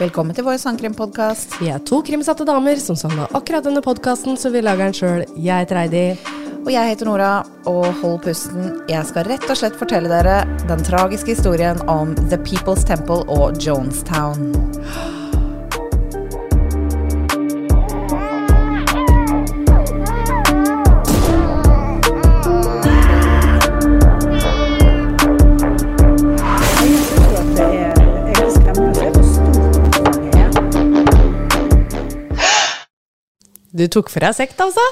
Velkommen til vår sangkrimpodkast. Vi er to krimsatte damer som savna akkurat denne podkasten, så vi lager den sjøl. Jeg heter Heidi. Og jeg heter Nora, og hold pusten. Jeg skal rett og slett fortelle dere den tragiske historien om The People's Temple og Jonestown. Du tok for deg sekt, altså?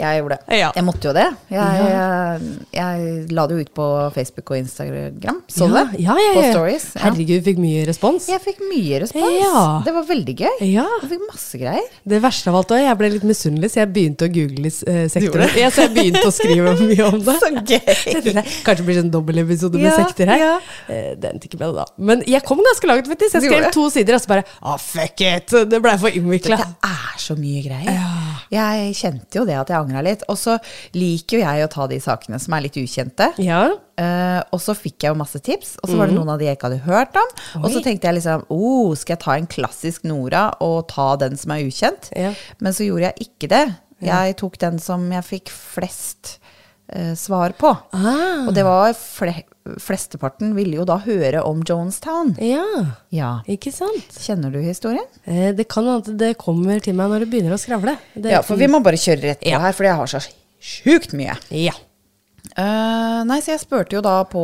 Jeg gjorde det. Ja. Jeg måtte jo det. Jeg, jeg, jeg la det jo ut på Facebook og Instagram. Så ja, det? Ja, På stories. Herregud, fikk mye respons. Jeg fikk mye respons. Ja. Det var veldig gøy. Ja. Jeg fikk masse greier. Det verste av alt òg, jeg ble litt misunnelig, så jeg begynte å google gjorde sektorer. Ja, så jeg begynte å skrive mye om det. Så gøy! Kanskje det blir en dobbeltepisode med sekter her. ja. Eh, Det endte ikke med det, da. Men jeg kom ganske langt, faktisk. Jeg skrev to sider, og så bare ah, fuck it! Det blei for innvikla. Det er så mye greier. Jeg kjente jo det at jeg angra litt. Og så liker jo jeg å ta de sakene som er litt ukjente. Ja. Uh, og så fikk jeg jo masse tips, og så var det noen av de jeg ikke hadde hørt om. Og så tenkte jeg liksom oh, skal jeg ta en klassisk Nora og ta den som er ukjent? Ja. Men så gjorde jeg ikke det. Jeg tok den som jeg fikk flest uh, svar på. Ah. Og det var fle Flesteparten ville jo da høre om Jonestown. ja. Ja. Ikke sant? Kjenner du historien? Eh, Det kan hende det kommer til meg når det begynner å skravle. Det, Ja, for vi må bare kjøre rett på Ja. her, for jeg har så sjukt mye. Ja. Uh, nei, så jeg spurte jo da på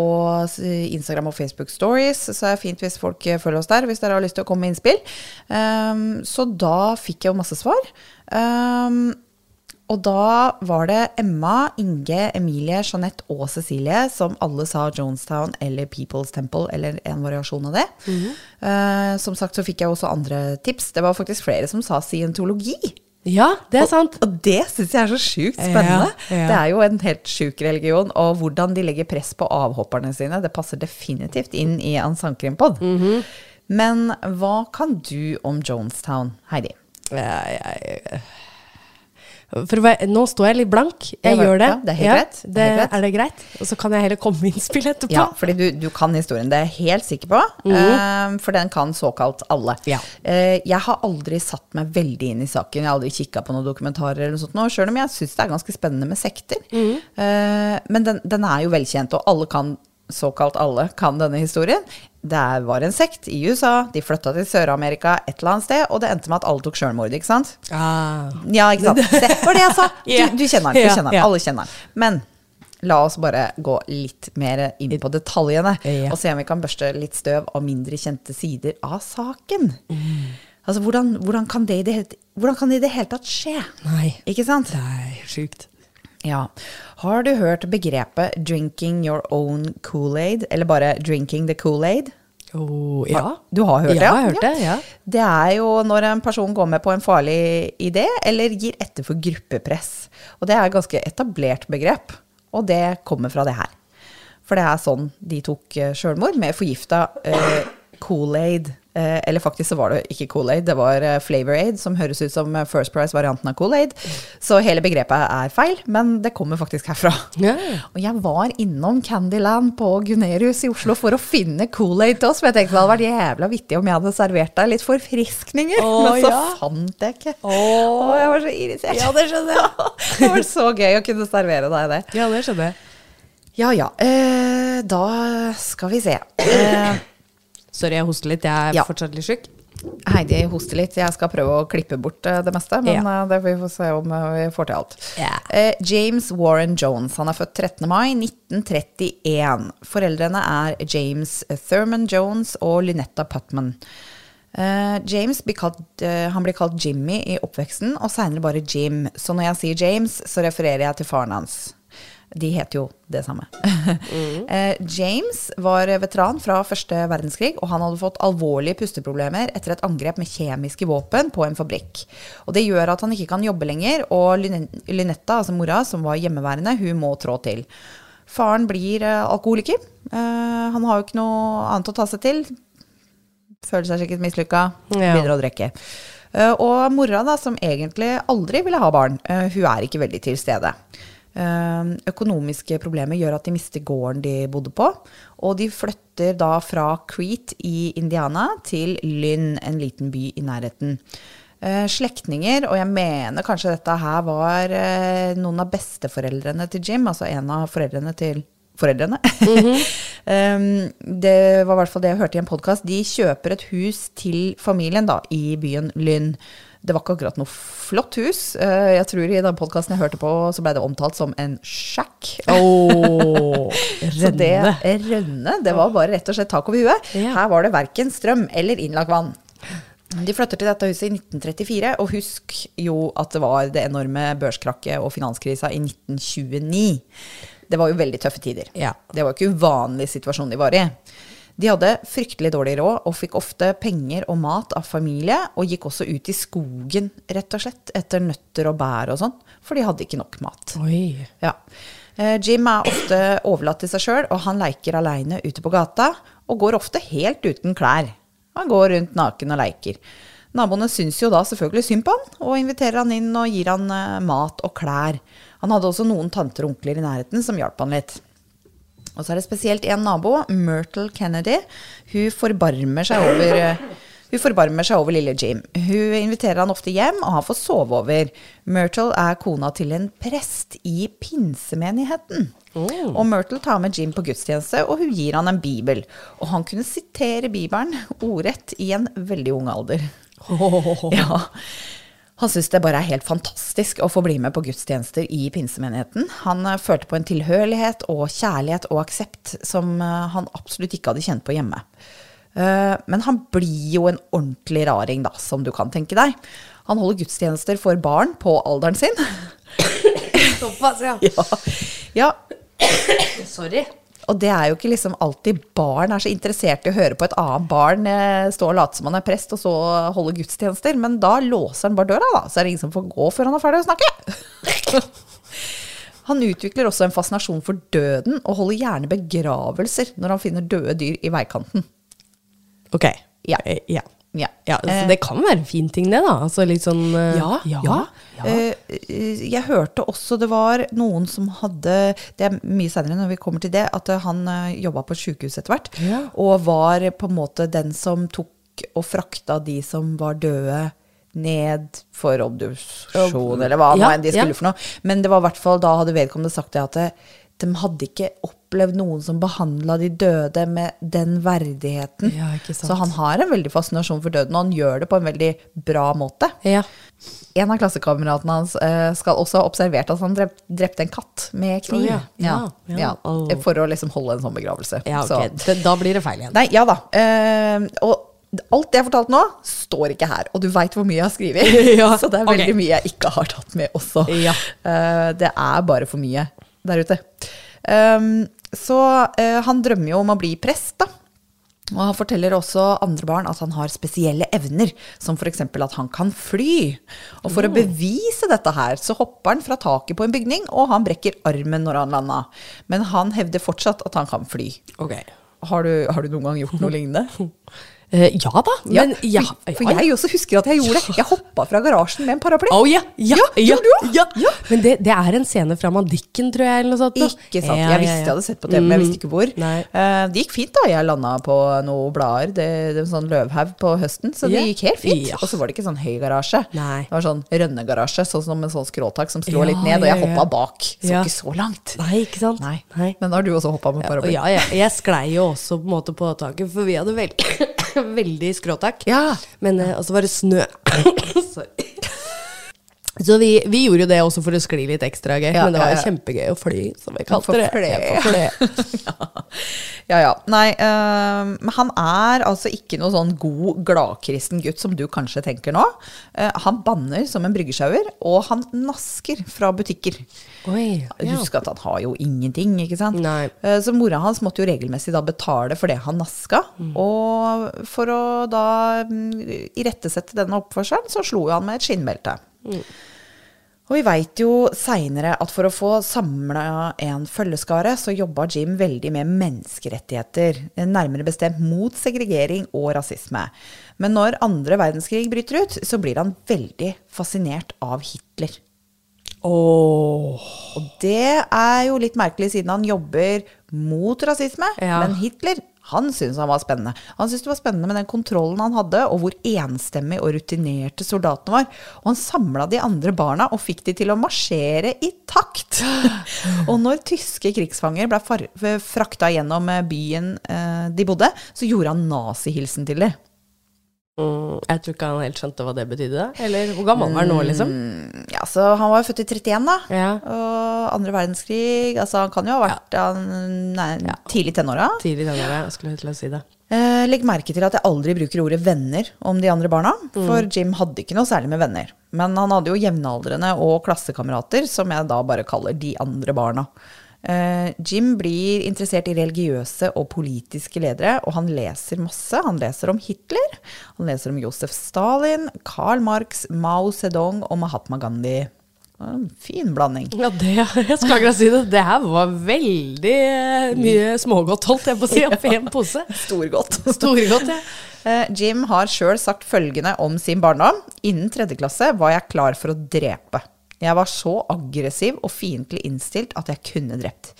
Instagram og Facebook Stories, så er det fint hvis folk eh, følger oss der, hvis dere har lyst til å komme med innspill. Um, så da fikk jeg jo masse svar. Ehm, og da var det Emma, Inge, Emilie, Jeanette og Cecilie som alle sa Jonestown eller People's Temple, eller en variasjon av det. Eh, som sagt så fikk jeg også andre tips. Det var faktisk flere som sa scientologi. ja, det er sant. Og det syns jeg er så sjukt spennende. Ja, ja. Det er jo en helt sjuk religion, og hvordan de legger press på avhopperne sine, det passer definitivt inn i en sangkrimpod. Mhm. Men hva kan du om Jonestown, Heidi? Ja, jeg, for nå står jeg litt blank. Jeg Ja, gjør det. ja, det er helt greit. Det er helt er det greit? Og så kan jeg heller komme med innspill etterpå. Ja, fordi du, du kan historien, det er jeg helt sikker på. eh, for den kan såkalt alle. Ja. Uh, jeg har aldri satt meg veldig inn i saken. Jeg har aldri kikka på noen dokumentarer eller noe sånt, nå, sjøl om jeg syns det er ganske spennende med sekter. Eh, men den, den er jo velkjent, og alle kan såkalt alle kan denne historien. Det var en sekt i USA, de flytta til Sør-Amerika et eller annet sted, og det endte med at alle tok sjølmord, ikke sant? Ah. Ja, ikke sant? Det var det jeg sa! Du, du kjenner den, du kjenner den, alle kjenner den. Men la oss bare gå litt mer inn på detaljene, og se om vi kan børste litt støv av mindre kjente sider av saken. Altså, hvordan, hvordan, kan det i det, hele- hvordan kan det i det hele tatt skje? Nei, Ikke sant? det er sjukt. Ja. Har du hørt begrepet 'drinking your own Kool-Aid', eller bare 'drinking the Kool-Aid'? Oh, ja. Du har hørt det? Ja, jeg har hørt det, ja. Det er jo når en person går med på en farlig idé, eller gir etter for gruppepress. Og det er et ganske etablert begrep, og det kommer fra det her. For det er sånn de tok eh, sjølmord, med forgifta eh, Kool-Aid. Eh, eller faktisk så var det ikke Kool-Aid, det var eh, Flavor Aid, som høres ut som eh, First Price-varianten av Kool-Aid. Så hele begrepet er feil, men det kommer faktisk herfra. Yeah. Og jeg var innom Candyland på Gunerius i Oslo for å finne Kool-Aid til oss. For jeg tenkte det hadde vært jævla vittig om jeg hadde servert deg litt forfriskninger. Oh, Men så ja. fant jeg ikke. Åh. Å, jeg var så irritert. Ja, det skjønner jeg. det var så gøy å kunne servere deg det. Ja, det skjønner jeg. Ja ja, eh, da skal vi se. Eh, Sorry, jeg hoster litt. Jeg er Ja. fortsatt litt sjuk. Heidi hoster litt. Jeg skal prøve å klippe bort eh, det meste, men Ja. eh, det får vi se om eh, vi får til alt. Ja. James Warren Jones. Han er født 13. mai 1931. Foreldrene er James Thurman Jones og Lynetta Putman. James blir kalt, han blir kalt Jimmy i oppveksten, og seinere bare Jim. Så når jeg sier James, så refererer jeg til faren hans. De heter jo det samme. Mm. James var veteran fra første verdenskrig, og han hadde fått alvorlige pusteproblemer etter et angrep med kjemiske våpen på en fabrikk. Og Det gjør at han ikke kan jobbe lenger, og Lynetta, altså mora, som var hjemmeværende, hun må trå til. Faren blir eh, alkoholiker. Eh, han har jo ikke noe annet å ta seg til. Føler seg sikkert mislykka. Begynner å drikke. Eh, og mora, da, som egentlig aldri ville ha barn, eh, hun er ikke veldig til stede. Eh, Økonomiske problemer gjør at de mister gården de bodde på, og de flytter da fra Crete i Indiana til Lynn, en liten by i nærheten. Eh, Slektninger, og jeg mener kanskje dette her var eh, noen av besteforeldrene til Jim, altså en av foreldrene til foreldrene. um, det var i hvert fall det jeg hørte i en podkast. De kjøper et hus til familien da, i byen Lynn. Det var ikke akkurat noe flott hus. Eh, Jeg tror i den podkasten jeg hørte på, så ble det omtalt som en shack. Åh, Så det, rønne, det var bare rett og slett tak over huet. Ja. Her var det verken strøm eller innlagt vann. De flytter til dette huset i 1934, og husk jo at det var det enorme børskrakket og finanskrisa i 1929. Det var jo veldig tøffe tider. Ja. Det var jo ikke uvanlig situasjon de var i. De hadde fryktelig dårlig råd og fikk ofte penger og mat av familie, og gikk også ut i skogen, rett og slett, etter nøtter og bær og sånn, for de hadde ikke nok mat. Ja. Eh, Jim er ofte overlatt til seg sjøl, og han leker aleine ute på gata, og går ofte helt uten klær. Han går rundt naken og leker. Naboene syns jo da selvfølgelig synd på han, og inviterer han inn og gir han eh, mat og klær. Han hadde også noen tanter og onkler i nærheten som hjalp han litt. Og så er det spesielt en nabo, Myrtle Kennedy. Hun forbarmer seg over eh, hun forbarmer seg over lille Jim. Hun inviterer han ofte hjem, og han får sove over. Myrtle er kona til en prest i pinsemenigheten. Og Myrtle tar med Jim på gudstjeneste, og hun gir han en bibel. Og han kunne sitere Bibelen ordrett i en veldig ung alder. Ja. Han syns det bare er helt fantastisk å få bli med på gudstjenester i pinsemenigheten. Han eh, følte på en tilhørighet og kjærlighet og aksept som eh, han absolutt ikke hadde kjent på hjemme. Eh, Men han blir jo en ordentlig raring, da, som du kan tenke deg. Han holder gudstjenester for barn på alderen sin. Såpass, ja. Ja, ja Sorry. Og det er jo ikke liksom alltid barn er så interessert i å høre på et annet barn eh, stå og late som han er prest, og så holde gudstjenester. Men da låser han bare døra, da. Så er det ingen som får gå før han er ferdig å snakke. Han utvikler også en fascinasjon for døden, og holder gjerne begravelser når han finner døde dyr i veikanten. Ok. Ja. Eh, ja. Ja. Ja, så Eh, det kan være en fin ting, det, da. Altså litt sånn uh, Ja, ja. ja. Eh, Jeg hørte også det var noen som hadde Det er mye senere når vi kommer til det, at han han jobba på sjukehus etter hvert. Ja. Og var på en måte den som tok og frakta de som var døde, ned for obduksjon, eller hva nå enn de skulle for noe. Men det var i hvert fall da hadde vedkommende sagt det at de hadde ikke opplevd noen som behandla de døde med den verdigheten. Ja. Så han har en veldig fascinasjon for døden, og han gjør det på en veldig bra måte. Ja. En av klassekameratene hans eh, skal også ha observert at han drep, drepte en katt med kniv. Oh, ja. Ja. Ja, For å liksom holde en sånn begravelse. ja, Så- da blir det feil igjen. Nei, ja da. Uh, og alt det jeg har fortalt nå, står ikke her. Og du veit hvor mye jeg har skrevet. Ja, Så det er veldig veldig mye jeg ikke har tatt med også. Ja. Uh, det er bare for mye der ute. Um, så uh, han drømmer jo om å bli prest, da. Og han forteller også andre barn at han har spesielle evner, som f.eks. at han kan fly. Og for å bevise dette her, så hopper han fra taket på en bygning, og han brekker armen når han landa. Men han hevder fortsatt at han kan fly. Ok. Har du, har du noen gang gjort noe lignende? Eh, ja da, men ja. for, for jeg også husker at jeg gjorde det. Jeg hoppa fra garasjen med en paraply. Oh, ja, ja, Ja, ja, ja. Ja. Men det, det er en scene fra Mandikken, tror jeg, eller noe sånt. Ikke sant. Ja, Jeg visste jeg hadde sett på TV, men jeg visste ikke hvor. Eh, det gikk fint, da. Jeg landa på noen blader, det, det var sånn løvhaug på høsten, så det Ja. gikk helt fint. Ja. Og så var det ikke sånn høy garasje. Nei. Det var sånn rønnegarasje, sånn som en sånn skråtak som slår Ja, litt ned, og ja, jeg ja. hoppa bak. Så Ja. ikke så langt. Nei, ikke sant? Nei. Nei. Men har du også hoppa med paraply? ja, ja, jeg sklei jo også på en måte på taket, for vi hadde veld veldig skråtak. Ja. Men eh, og så var det snø. Sorry. Så vi, vi gjorde jo det også for å skli litt ekstra gøy, Ja, men det var ja, ja. kjempegøy å fly, som vi kalte det. Ja. Ja ja. Nei, øh, men han er altså ikke noe sånn god, gladkristen gutt som du kanskje tenker nå. Uh, han banner som en bryggesjauer, og han nasker fra butikker. Oi. Husk at han har jo ingenting, ikke sant. Eh, Så mora hans måtte jo regelmessig da betale for det han naska. Mm. Og for å da mm, irettesette denne oppførselen, så slo jo han med et skinnbelte. Mm. Og vi veit jo seinere at for å få samla en følgeskare, så jobba Jim veldig med menneskerettigheter. Nærmere bestemt mot segregering og rasisme. Men når andre verdenskrig bryter ut, så blir han veldig fascinert av Hitler. Åh. Og det er jo litt merkelig, siden han jobber mot rasisme. Ja. Men Hitler han syntes han var spennende. Han syntes det var spennende med den kontrollen han hadde, og hvor enstemmig og rutinerte soldatene var. Og han samla de andre barna og fikk de til å marsjere i takt. og når tyske krigsfanger ble frakta gjennom byen eh, de bodde, så gjorde han nazihilsen til dem. Mm, jeg tror ikke han helt skjønte hva det betydde. Eller hvor gammel var han nå, liksom? Ja, så Han var jo født i 31, da. Ja. Og andre verdenskrig altså Han kan jo ha vært ja. nei, tidlig tenåra. Tidlig i tenåra, jeg skulle til å si det. Eh, legg merke til at jeg aldri bruker ordet venner om de andre barna. For Jim hadde ikke noe særlig med venner. Men han hadde jo jevnaldrende og klassekamerater, som jeg da bare kaller de andre barna. Eh, Jim blir interessert i religiøse og politiske ledere, og han leser masse. Han leser om Hitler, han leser om Josef Stalin, Karl Marx, Mao Zedong og Mahatma Gandhi. En fin blanding. Ja, det, jeg skal akkurat si det. Det her var veldig eh, mye smågodt, holdt jeg på å si, oppi en pose. Storgodt. Storgodt, ja. Eh, Jim har sjøl sagt følgende om sin barndom. Innen tredje klasse var jeg klar for å drepe. Jeg var så aggressiv og fiendtlig innstilt at jeg kunne drept.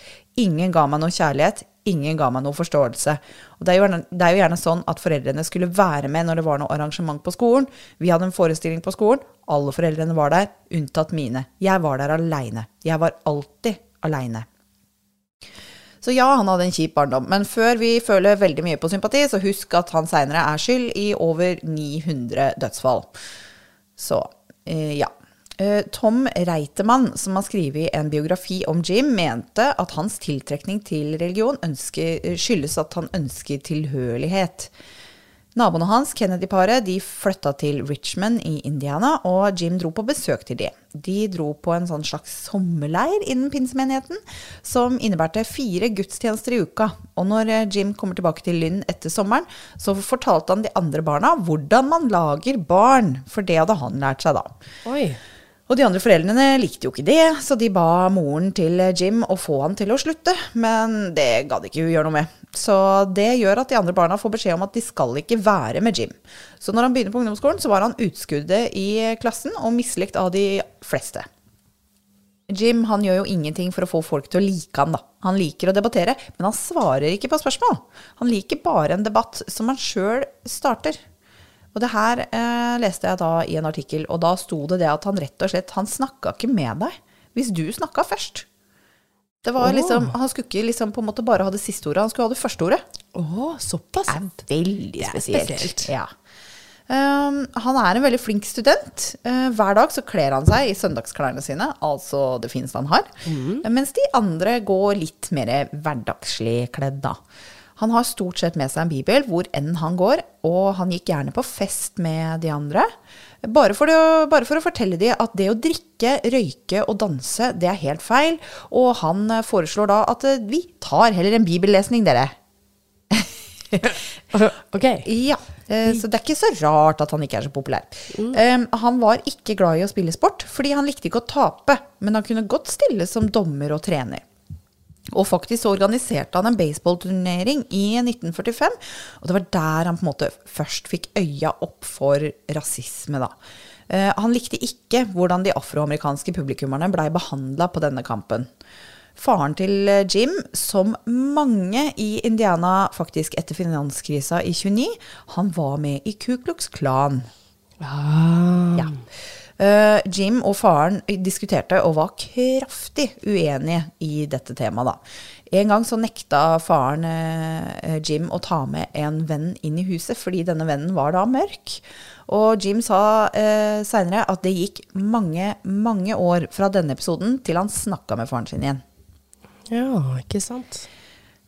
Ingen ga meg noe kjærlighet, ingen ga meg noe forståelse. Og det er, jo det er jo gjerne sånn at foreldrene skulle være med når det var noe arrangement på skolen. Vi hadde en forestilling på skolen, alle foreldrene var der, unntatt mine. Jeg var der aleine. Jeg var alltid aleine. Så ja, han hadde en kjip barndom. Men før vi føler veldig mye på sympati, så husk at han seinere er skyld i over 900 dødsfall. Så eh, ja. Eh, Tom Reitemann, som har skrevet en biografi om Jim, mente at hans tiltrekning til religion ønsker, skyldes at han ønsker tilhørighet. Naboene hans, Kennedy-paret, de flytta til Richmond i Indiana, og Jim dro på besøk til de. De dro på en sånn slags sommerleir innen pinsemenigheten, som innebærte fire gudstjenester i uka. Og når eh, Jim kommer tilbake til Lynn etter sommeren, så fortalte han de andre barna hvordan man lager barn, for det hadde han lært seg da. Oi. Og de andre foreldrene likte jo ikke det, så de ba moren til Jim å få han til å slutte, men det gadd ikke hun gjøre noe med. Så det gjør at de andre barna får beskjed om at de skal ikke være med Jim. Så når han begynner på ungdomsskolen, så var han utskuddet i klassen og mislikt av de fleste. Jim han gjør jo ingenting for å få folk til å like han da. Han liker å debattere, men han svarer ikke på spørsmål. Han liker bare en debatt som han sjøl starter. Og det her eh, leste jeg da i en artikkel, og da sto det det at han rett og slett Han snakka ikke med deg hvis du snakka først. Det var liksom, Han skulle ikke liksom på en måte bare ha det siste ordet, han skulle ha det første ordet. Å, såpass. Det er veldig Det er spesielt. spesielt. Ja. Um, han er en veldig flink student. Uh, hver dag så kler han seg i søndagsklærne sine, altså det fineste han har. Mm. Mens de andre går litt mer hverdagslig kledd, da. Han har stort sett med seg en bibel hvor enn han går, og han gikk gjerne på fest med de andre. Bare for, å, bare for å fortelle dem at det å drikke, røyke og danse, det er helt feil. Og han foreslår da at eh, vi tar heller en bibellesning, dere. Ok. Ja, eh, så det er ikke så rart at han ikke er så populær. Mm. han var ikke glad i å spille sport, fordi han likte ikke å tape, men han kunne godt stille som dommer og trener. Og faktisk organiserte han en baseballturnering i 1945, og det var der han på en måte først fikk øya opp for rasisme, da. Eh, han likte ikke hvordan de afroamerikanske publikummerne blei behandla på denne kampen. Faren til eh, Jim, som mange i Indiana faktisk etter finanskrisa i 29, han var med i Ku Klux Klan. Ah. Ja. Eh, Jim og faren diskuterte og var kraftig uenige i dette temaet. Da. En gang så nekta faren eh, Jim å ta med en venn inn i huset, fordi denne vennen var da mørk. Og Jim sa uh, seinere at det gikk mange, mange år fra denne episoden til han snakka med faren sin igjen. Ja, ikke sant.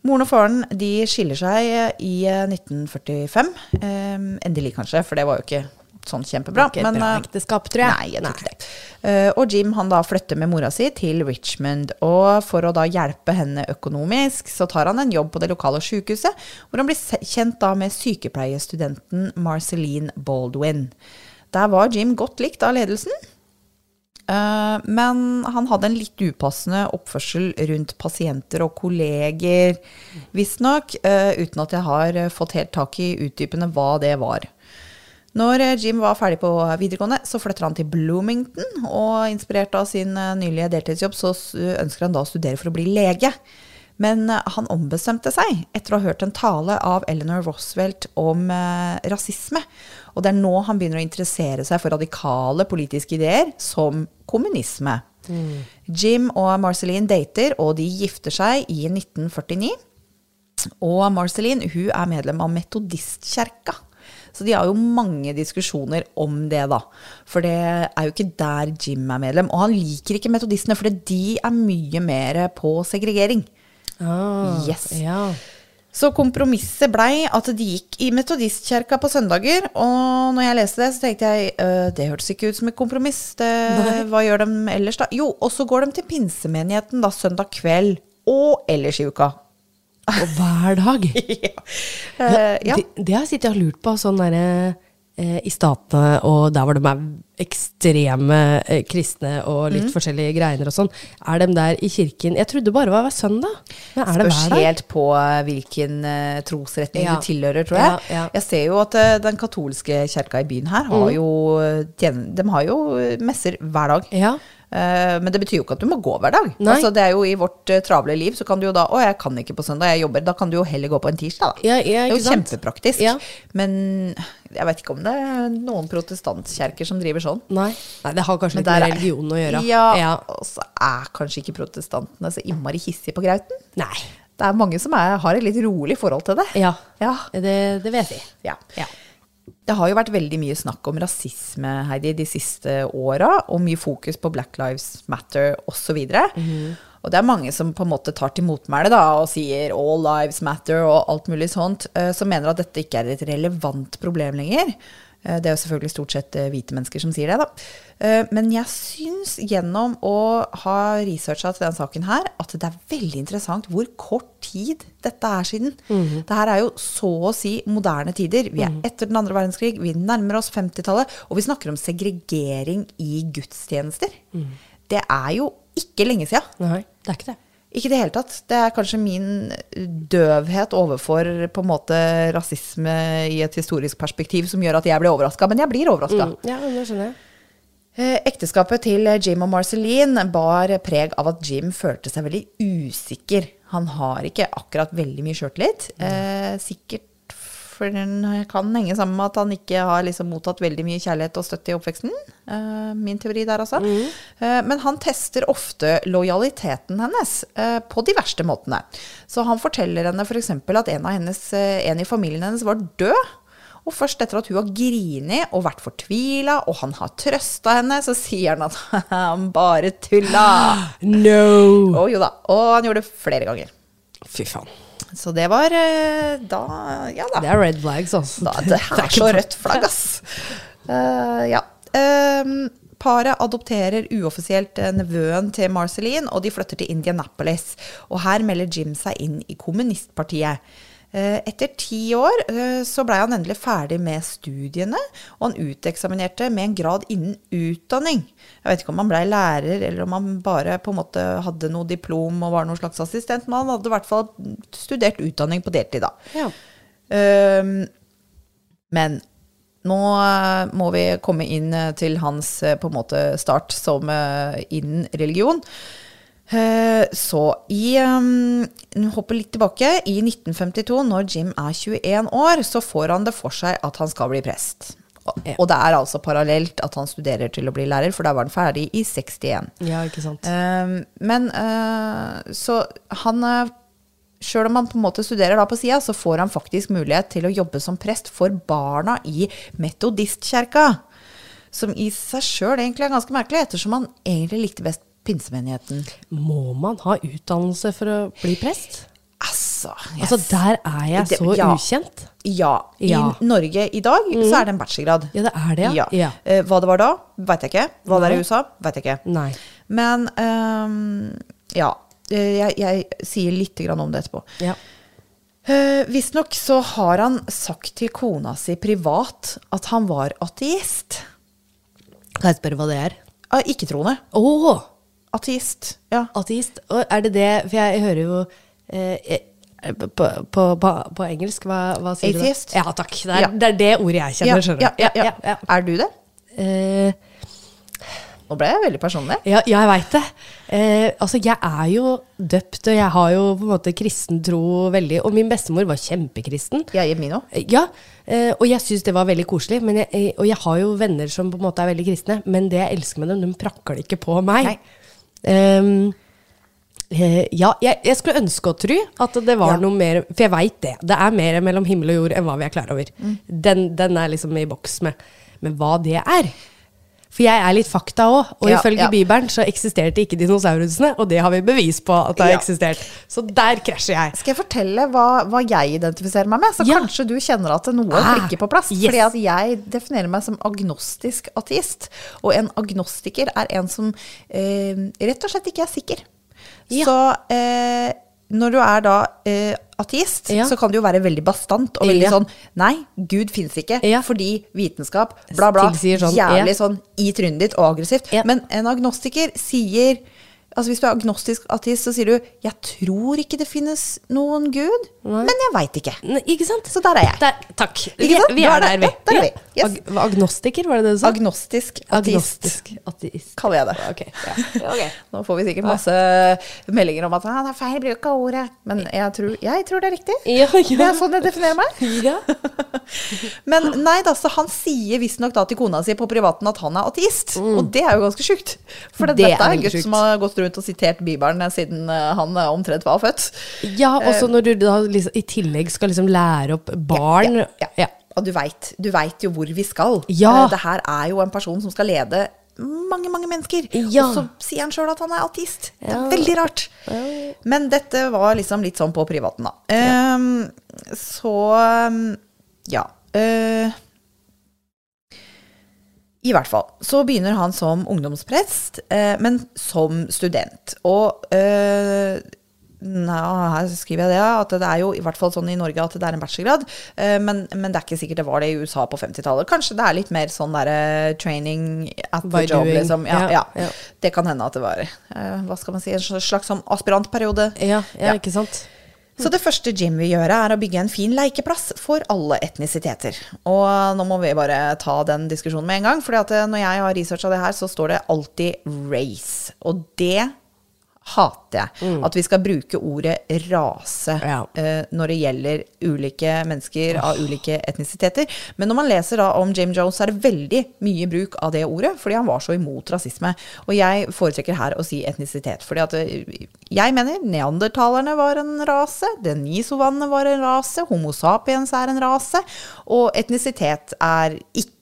Moren og faren de skiller seg i eh, 1945. Eh, endelig, kanskje, for det var jo ikke sånn kjempebra. Ikke et bra eh, ekteskap, tror jeg. Nei, jeg tror ikke det. Eh, og Jim han da flytter med mora si til Richmond. Og for å da hjelpe henne økonomisk, så tar han en jobb på det lokale sykehuset, hvor han blir kjent da med sykepleierstudenten Marceline Baldwin. Der var Jim godt likt av ledelsen. Eh, men han hadde en litt upassende oppførsel rundt pasienter og kolleger, visstnok, uh, uten at jeg har fått helt tak i utdypende hva det var. Når eh, Jim var ferdig på videregående, så flytter han til Bloomington, og inspirert av sin eh, nylige deltidsjobb, så ønsker han da å studere for å bli lege. Men eh, han ombestemte seg etter å ha hørt en tale av Eleanor Roosevelt om eh, rasisme. Og det er nå han begynner å interessere seg for radikale politiske ideer, som kommunisme. Jim og Marceline dater, og de gifter seg i 1949. Og Marceline hun er medlem av Metodistkjerka. Så de har jo mange diskusjoner om det, da. For det er jo ikke der Jim er medlem. Og han liker ikke metodistene, for de er mye mer på segregering. Ah, Yes. Ja. Så kompromisset blei at de gikk i metodistkjerka på søndager. Og når jeg leste det, så tenkte jeg øh, det hørtes ikke ut som et kompromiss. Det, hva gjør de ellers, da? Jo, og så går de til pinsemenigheten da søndag kveld og ellers i uka. Og hver dag. ja. Uh, ja. Det, det har jeg sittet og lurt på, sånn der, eh, i statene, og der hvor de er ekstreme eh, kristne og litt forskjellige greiner og sånn. Er de der i kirken Jeg trodde bare det var hver søndag. Men er det Spørs hver dag? helt på hvilken trosretning Ja. du tilhører, tror jeg. Jeg ser jo at den katolske kjerka i byen her har Mm. jo De har jo messer hver dag. Ja. Eh, Men det betyr jo ikke at du må gå hver dag. Altså, det er jo I vårt eh, travle liv så kan du jo da Å, jeg kan ikke på søndag, jeg jobber. Da kan du jo heller gå på en tirsdag, da. Ja, ja, det er jo kjempepraktisk. Ja. Men jeg vet ikke om det er noen protestantkjerker som driver sånn. Nei. Nei, det har kanskje litt med der er- religion å gjøre. Ja, ja. Og så er kanskje ikke protestantene så innmari hissige på grauten. Nei. Det er mange som er, har et litt rolig forhold til det. Ja. Ja. Det, det vet jeg. Ja. Ja. Det har jo vært veldig mye snakk om rasisme Heidi, de siste åra, og mye fokus på Black Lives Matter osv. Mhm. Og det er mange som på en måte tar til motmæle da, og sier 'all lives matter' og alt mulig sånt, eh, som mener at dette ikke er et relevant problem lenger. Eh, Det er jo selvfølgelig stort sett eh, hvite mennesker som sier det, da. Eh, Men jeg syns gjennom å ha researcha til denne saken her, at det er veldig interessant hvor kort tid dette er siden. Mhm. Det her er jo så å si moderne tider. Vi er etter den andre verdenskrig, vi nærmer oss 50-tallet, og vi snakker om segregering i gudstjenester. Mm. Det er jo ikke lenge sia. Nei, det er ikke det. Ikke i det hele tatt. Det er kanskje min døvhet overfor på en måte rasisme i et historisk perspektiv som gjør at jeg blir overraska. Men jeg blir overraska. Mm. Ja, det skjønner jeg. Eh, Ekteskapet til Jim og Marceline bar preg av at Jim følte seg veldig usikker. Han har ikke akkurat veldig mye sjøltillit. Eh, sikkert for den kan henge sammen med at han ikke har liksom mottatt veldig mye kjærlighet og støtte i oppveksten. Eh, min teori der, altså. Eh, men han tester ofte lojaliteten hennes eh, på de verste måtene. Så han forteller henne f.eks. at en, av hennes, en i familien hennes var død. Og først etter at hun har grinet og vært fortvila, og han har trøsta henne, så sier han at han bare tulla. No! Og jo da. Og han gjorde det flere ganger. Fy faen. Så det var eh, da Ja da. Det er red flags, altså. da det er så rødt flagg, ass. Uh, ja. Um, paret adopterer uoffisielt eh, nevøen til Marceline, og de flytter til Indianapolis. Og her melder Jim seg inn i kommunistpartiet. Eh, Etter ti år eh, så blei han endelig ferdig med studiene, og han uteksaminerte med en grad innen utdanning. Jeg vet ikke om han blei lærer, eller om han bare på en måte hadde noe diplom og var noen slags assistent, men han hadde i hvert fall studert utdanning på deltid, da. Ja. Ehm, men nå eh, må vi komme inn til hans på en måte start som innen religion. Eh, Så i um, Hopper litt tilbake. I 1952, når Jim er 21 år, så får han det for seg at han skal bli prest. Og, Ja. og det er altså parallelt at han studerer til å bli lærer, for da var han ferdig i 61. ja, ikke sant. Um, men uh, så han Sjøl om han på en måte studerer da på sida, så får han faktisk mulighet til å jobbe som prest for barna i metodistkjerka. Som i seg sjøl egentlig er ganske merkelig, ettersom han egentlig likte best pinsemenigheten. Må man ha utdannelse for å bli prest? Altså, yes. Altså, der er jeg Det- så ja. ukjent. Ja. I Ja. Mm. Norge i dag så er det en bachelorgrad. Ja, det er det, ja. Ja. Uh, hva det var da, veit jeg ikke. Hva det er i USA, veit jeg ikke. Nei. Men um, ja. Eh, Jeg, jeg sier litt grann om det etterpå. Ja. Uh, Visstnok så har han sagt til kona si privat at han var ateist. Kan jeg spørre hva det er? Uh, Ikke-troende. Å! Ateist. Ja. ateist. Og er det det For jeg hører jo eh, På, på, på, på engelsk, hva, hva sier Atheist. du? da? Ja, takk. Det er, Ja. det er det ordet jeg kjenner, skjønner ja, du. ja, ja. Er du det? Eh, Nå ble jeg veldig personlig. Ja, jeg veit det. Eh, altså, jeg er jo døpt, og jeg har jo på en måte kristen tro veldig. Og min bestemor var kjempekristen. Jeg er min òg. Eh, Ja, eh, og jeg syns det var veldig koselig. Men jeg, eh, og jeg har jo venner som på en måte er veldig kristne, men det jeg elsker med dem, de prakler ikke på meg. Nei. Eh, ja, jeg, jeg skulle ønske å tro at det var Ja. noe mer For jeg veit det. Det er mer mellom himmel og jord enn hva vi er klar over. Mm. Den, den er liksom i boks med. Men hva det er For jeg er litt fakta òg, og Ja, ifølge ja. Bibelen så eksisterte ikke dinosaurusene, og det har vi bevis på at det har Ja. eksistert. Så der krasjer jeg. Skal jeg fortelle hva, hva jeg identifiserer meg med? Så kanskje du kjenner at noe Ah, klikker på plass. yes. Fordi at jeg definerer meg som agnostisk ateist. Og en agnostiker er en som eh, rett og slett ikke er sikker. Så eh, når du er da eh, ateist, Ja. så kan du jo være veldig bastant og veldig Ja. sånn Nei, Gud fins ikke, Ja. fordi vitenskap, bla, bla. Sånn, jævlig sånn i trynet ditt og aggressivt. Men en agnostiker sier Altså Hvis du er agnostisk ateist, så sier du 'jeg tror ikke det finnes noen gud', men jeg veit ikke. N- Ikke sant? Så der er jeg. Der, takk. Vi, vi er er der, vi. ja, der er vi. Yes. Ag agnostiker, var det det du sa? Agnostisk ateist, Agnostisk ateist. kaller jeg det. Okay. ja. okay. Nå får vi sikkert masse meldinger om at ah, det er feil bruk av ordet. Men jeg tror, jeg tror det er riktig. Ja, Det er sånn jeg definerer meg. ja. Men nei da, så han sier visstnok da til kona si på privaten at han er ateist. Og det er jo ganske sjukt. For Mm. Det dette er en gutt som har gått rundt og sitert Bibelen siden eh, han eh, omtrent var født. ja, også når du da liksom, i tillegg skal liksom lære opp barn Ja, ja, ja. Og du veit du vet jo hvor vi skal. Ja. Eh, Det her er jo en person som skal lede mange, mange mennesker. Ja. Og så sier han sjøl at han er ateist. Det Ja. er veldig rart. Men dette var liksom litt sånn på privaten, da. Um, så um, ja. Eh, I hvert fall. Så begynner han som ungdomsprest, eh, men som student. Og eh, Nei, her skriver jeg det, at det er jo i hvert fall sånn i Norge at det er en bachelorgrad. eh, Men, men det er ikke sikkert det var det i USA på 50-tallet. Kanskje det er litt mer sånn derre training at By the job, doing. liksom. Ja, Ja, ja. Det kan hende at det var eh, Hva skal man si, en slags sånn aspirantperiode. Ja, ja, Ja. ikke sant? Så det første Jim vil gjøre, er å bygge en fin lekeplass for alle etnisiteter. Og nå må vi bare ta den diskusjonen med en gang, for når jeg har researcha det her, så står det alltid race. Og det hater jeg. At vi skal bruke ordet rase Ja. uh, når det gjelder ulike mennesker av ulike etnisiteter. Men når man leser da om Jim Jones, så er det veldig mye bruk av det ordet, fordi han var så imot rasisme. Og jeg foretrekker her å si etnisitet, fordi at eh, jeg mener neandertalerne var en rase, denisovanene var en rase, homo sapiens er en rase, og etnisitet er ikke,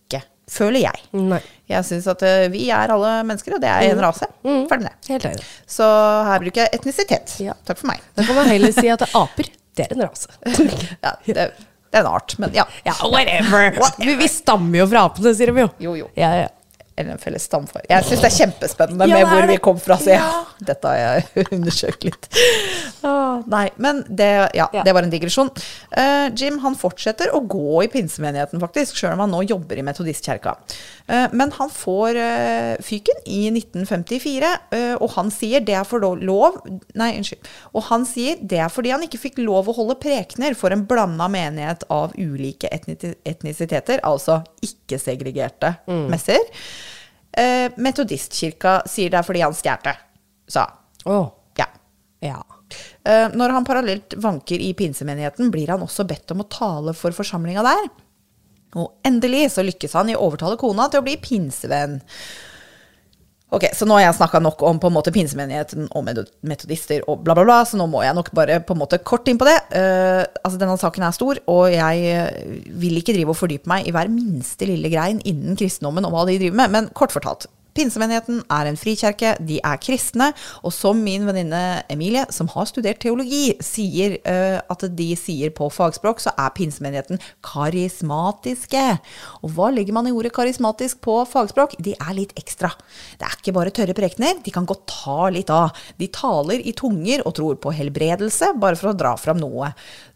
føler jeg. Nei. Jeg syns at eh, vi er alle mennesker, og det er en rase. Ferdig med det. Så her bruker jeg etnisitet. Ja. Takk for meg. Da kan man heller si at det er aper. Det er en rase. Ja, det, det er en art, men ja. Ja, whatever. Vi, vi stammer jo fra apene, sier de jo. Jo, jo. Ja, ja. Eller en felles stamfar. Jeg syns det er kjempespennende Ja, med hvor vi kom fra, så ja, Ja. dette har jeg undersøkt litt. Ah, nei, men det, ja, Ja. det var en digresjon. Uh, Jim han fortsetter å gå i pinsemenigheten, faktisk, sjøl om han nå jobber i metodistkjerka. Eh, men han får eh, fyken i 1954, eh, og han sier det er for lov Nei, unnskyld. Og han sier det er fordi han ikke fikk lov å holde prekener for en blanda menighet av ulike etnisiteter, altså ikke-segregerte messer. Eh, metodistkirka sier det er fordi han stjal sa oh. Ja. ja. Når han parallelt vanker i pinsemenigheten, blir han også bedt om å tale for forsamlinga der. Og endelig så lykkes han i å overtale kona til å bli pinsevenn. Ok, Så nå har jeg snakka nok om på en måte pinsemenigheten og metodister og bla, bla, bla, så nå må jeg nok bare på en måte kort inn på det. Uh, altså Denne saken er stor, og jeg eh, vil ikke drive og fordype meg i hver minste lille grein innen kristendommen og hva de driver med, men kort fortalt. Pinsemenigheten er en frikirke, de er kristne, og som min venninne Emilie, som har studert teologi, sier uh, at de sier på fagspråk, så er pinsemenigheten karismatiske. Og hva legger man i ordet karismatisk på fagspråk? De er litt ekstra. Det er ikke bare tørre prekener, de kan godt ta litt av. De taler i tunger og tror på helbredelse, bare for å dra fram noe.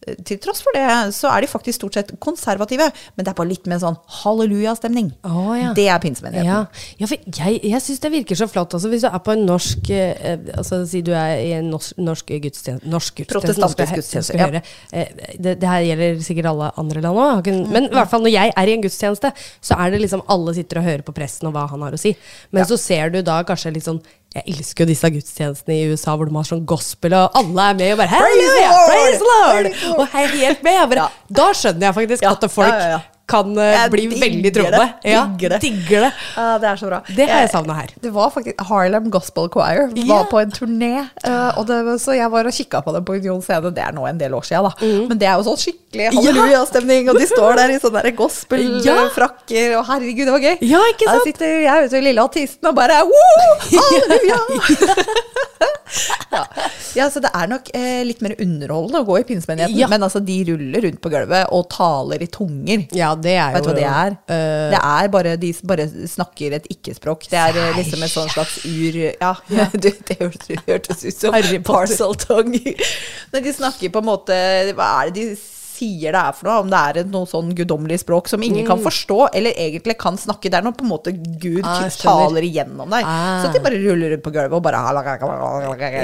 Eh, Til tross for det, så er de faktisk stort sett konservative, men det er bare litt med sånn hallelujastemning. Å, ja. Det er pinsemenigheten. Ja, ja for jeg Jeg, syns det virker så flott. Altså, hvis du er på en norsk eh, altså Si du er i en norsk, norsk gudstjeneste Norsk Protestantisk gudstjeneste, Ja. Eh, det, det her gjelder sikkert alle andre land òg. Mm, Men i hvert fall når jeg er i en gudstjeneste, så er det liksom alle sitter og hører på presten og hva han har å si. Men så ser du da kanskje litt sånn Jeg elsker jo disse gudstjenestene i USA hvor de har sånn gospel, og alle er med og bare Praise Lord! Praise Lord! Praise Lord! Og er helt med. Bare. Da skjønner jeg faktisk at folk. Kan eh, Jeg bli veldig troende. Ja, digger det. digger det. Ja, det er så bra. Det har jeg savna her. Det var faktisk Harlem Gospel Choir var på en turné. uh, det, så jeg var og kikka på dem på Union Scene. Det er nå en del år siden, da. Mm. Men det er jo sånn skikkelig halleluja-stemning. Og de står der i sånne gospelfrakker, og herregud, det var gøy. Ja, ikke sant? Der sitter jeg ute, lille artisten og bare halleluja! ja. ja, så det er nok eh, litt mer underholdende å gå i pinsemenigheten. Men altså, de ruller rundt på gulvet og taler i tunger. Ja, det er Vet du hva det er? Uh, det er bare De bare snakker et ikke-språk. Det er eh, liksom et sånn slags ur... Ja, du, det hørtes, ut som parcel tongue. Men de snakker på en måte Hva er det de sier det er for noe? Om det er noe sånn guddommelig språk som ingen kan forstå, eller egentlig kan snakke. Det er noe på en måte Gud Mm. Ah, taler igjennom deg. Ah. Så de bare ruller rundt på gulvet og bare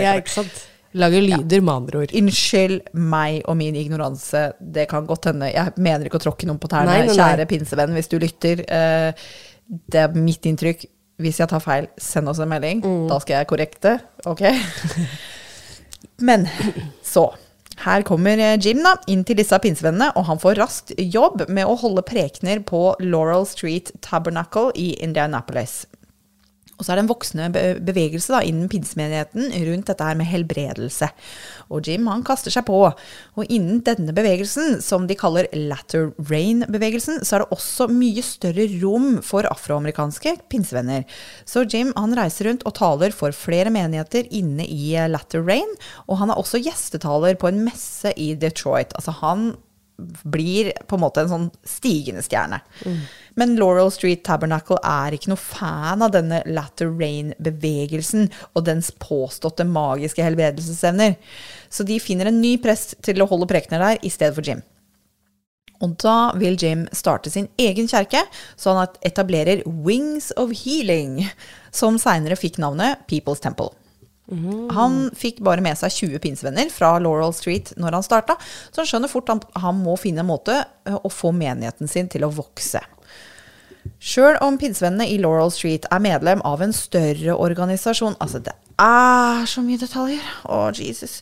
Ja, ikke sant? Lager lyder, med andre ord. Unnskyld meg og min ignoranse. Det kan godt hende. Jeg mener ikke å tråkke noen på tærne. Nei, nei, nei. Kjære pinsevenn, hvis du lytter. eh, det er mitt inntrykk. Hvis jeg tar feil, send oss en melding. Mm. Da skal jeg korrekte. Ok? Men så. Her kommer eh, Jim da, inn til disse pinsevennene, og han får raskt jobb med å holde prekener på Laurel Street Tabernacle i Indianapolis. Og så er det en voksende bevegelse da, innen pinsemenigheten rundt dette her med helbredelse. Og Jim han kaster seg på. Og innen denne bevegelsen, som de kaller latter rain-bevegelsen, så er det også mye større rom for afroamerikanske pinsevenner. Så Jim han reiser rundt og taler for flere menigheter inne i eh, latter rain. Og han er også gjestetaler på en messe i Detroit. Altså han blir på en måte en sånn stigende stjerne. Men Laurel Street Tabernacle er ikke noe fan av denne latter rain-bevegelsen og dens påståtte magiske helbredelsesevner. Så de finner en ny prest til å holde prekener der i stedet for Jim. Og da vil Jim starte sin egen kjerke, så han etablerer Wings of Healing, som seinere fikk navnet People's Temple. Han fikk bare med seg 20 pinsevenner fra Laurel Street når han starta, så han skjønner fort at han må finne en måte eh, å få menigheten sin til å vokse. Sjøl om pinnsvennene i Laurel Street er medlem av en større organisasjon Altså, det er så mye detaljer. Å, Jesus.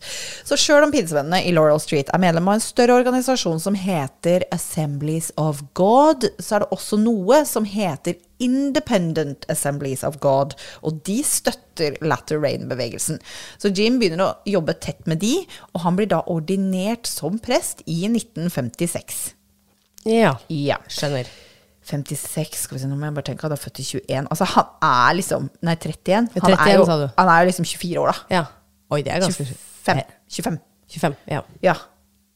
Så sjøl om pinnsvennene i Laurel Street er medlem av en større organisasjon som heter Assemblies of God, så er det også noe som heter Independent Assemblies of God, og de støtter Latter Rain-bevegelsen. Så Jim begynner å jobbe tett med de, og han blir da ordinert som prest i 1956. Ja, Ja. skjønner. 56, skal vi se, nå må jeg bare tenke, han er født i 21. Altså, han er liksom Nei, 31. Han 31, er jo, sa du. Han er jo liksom 24 år, da. Ja. Oi, det er ganske 25. 25. 25, ja. Ja.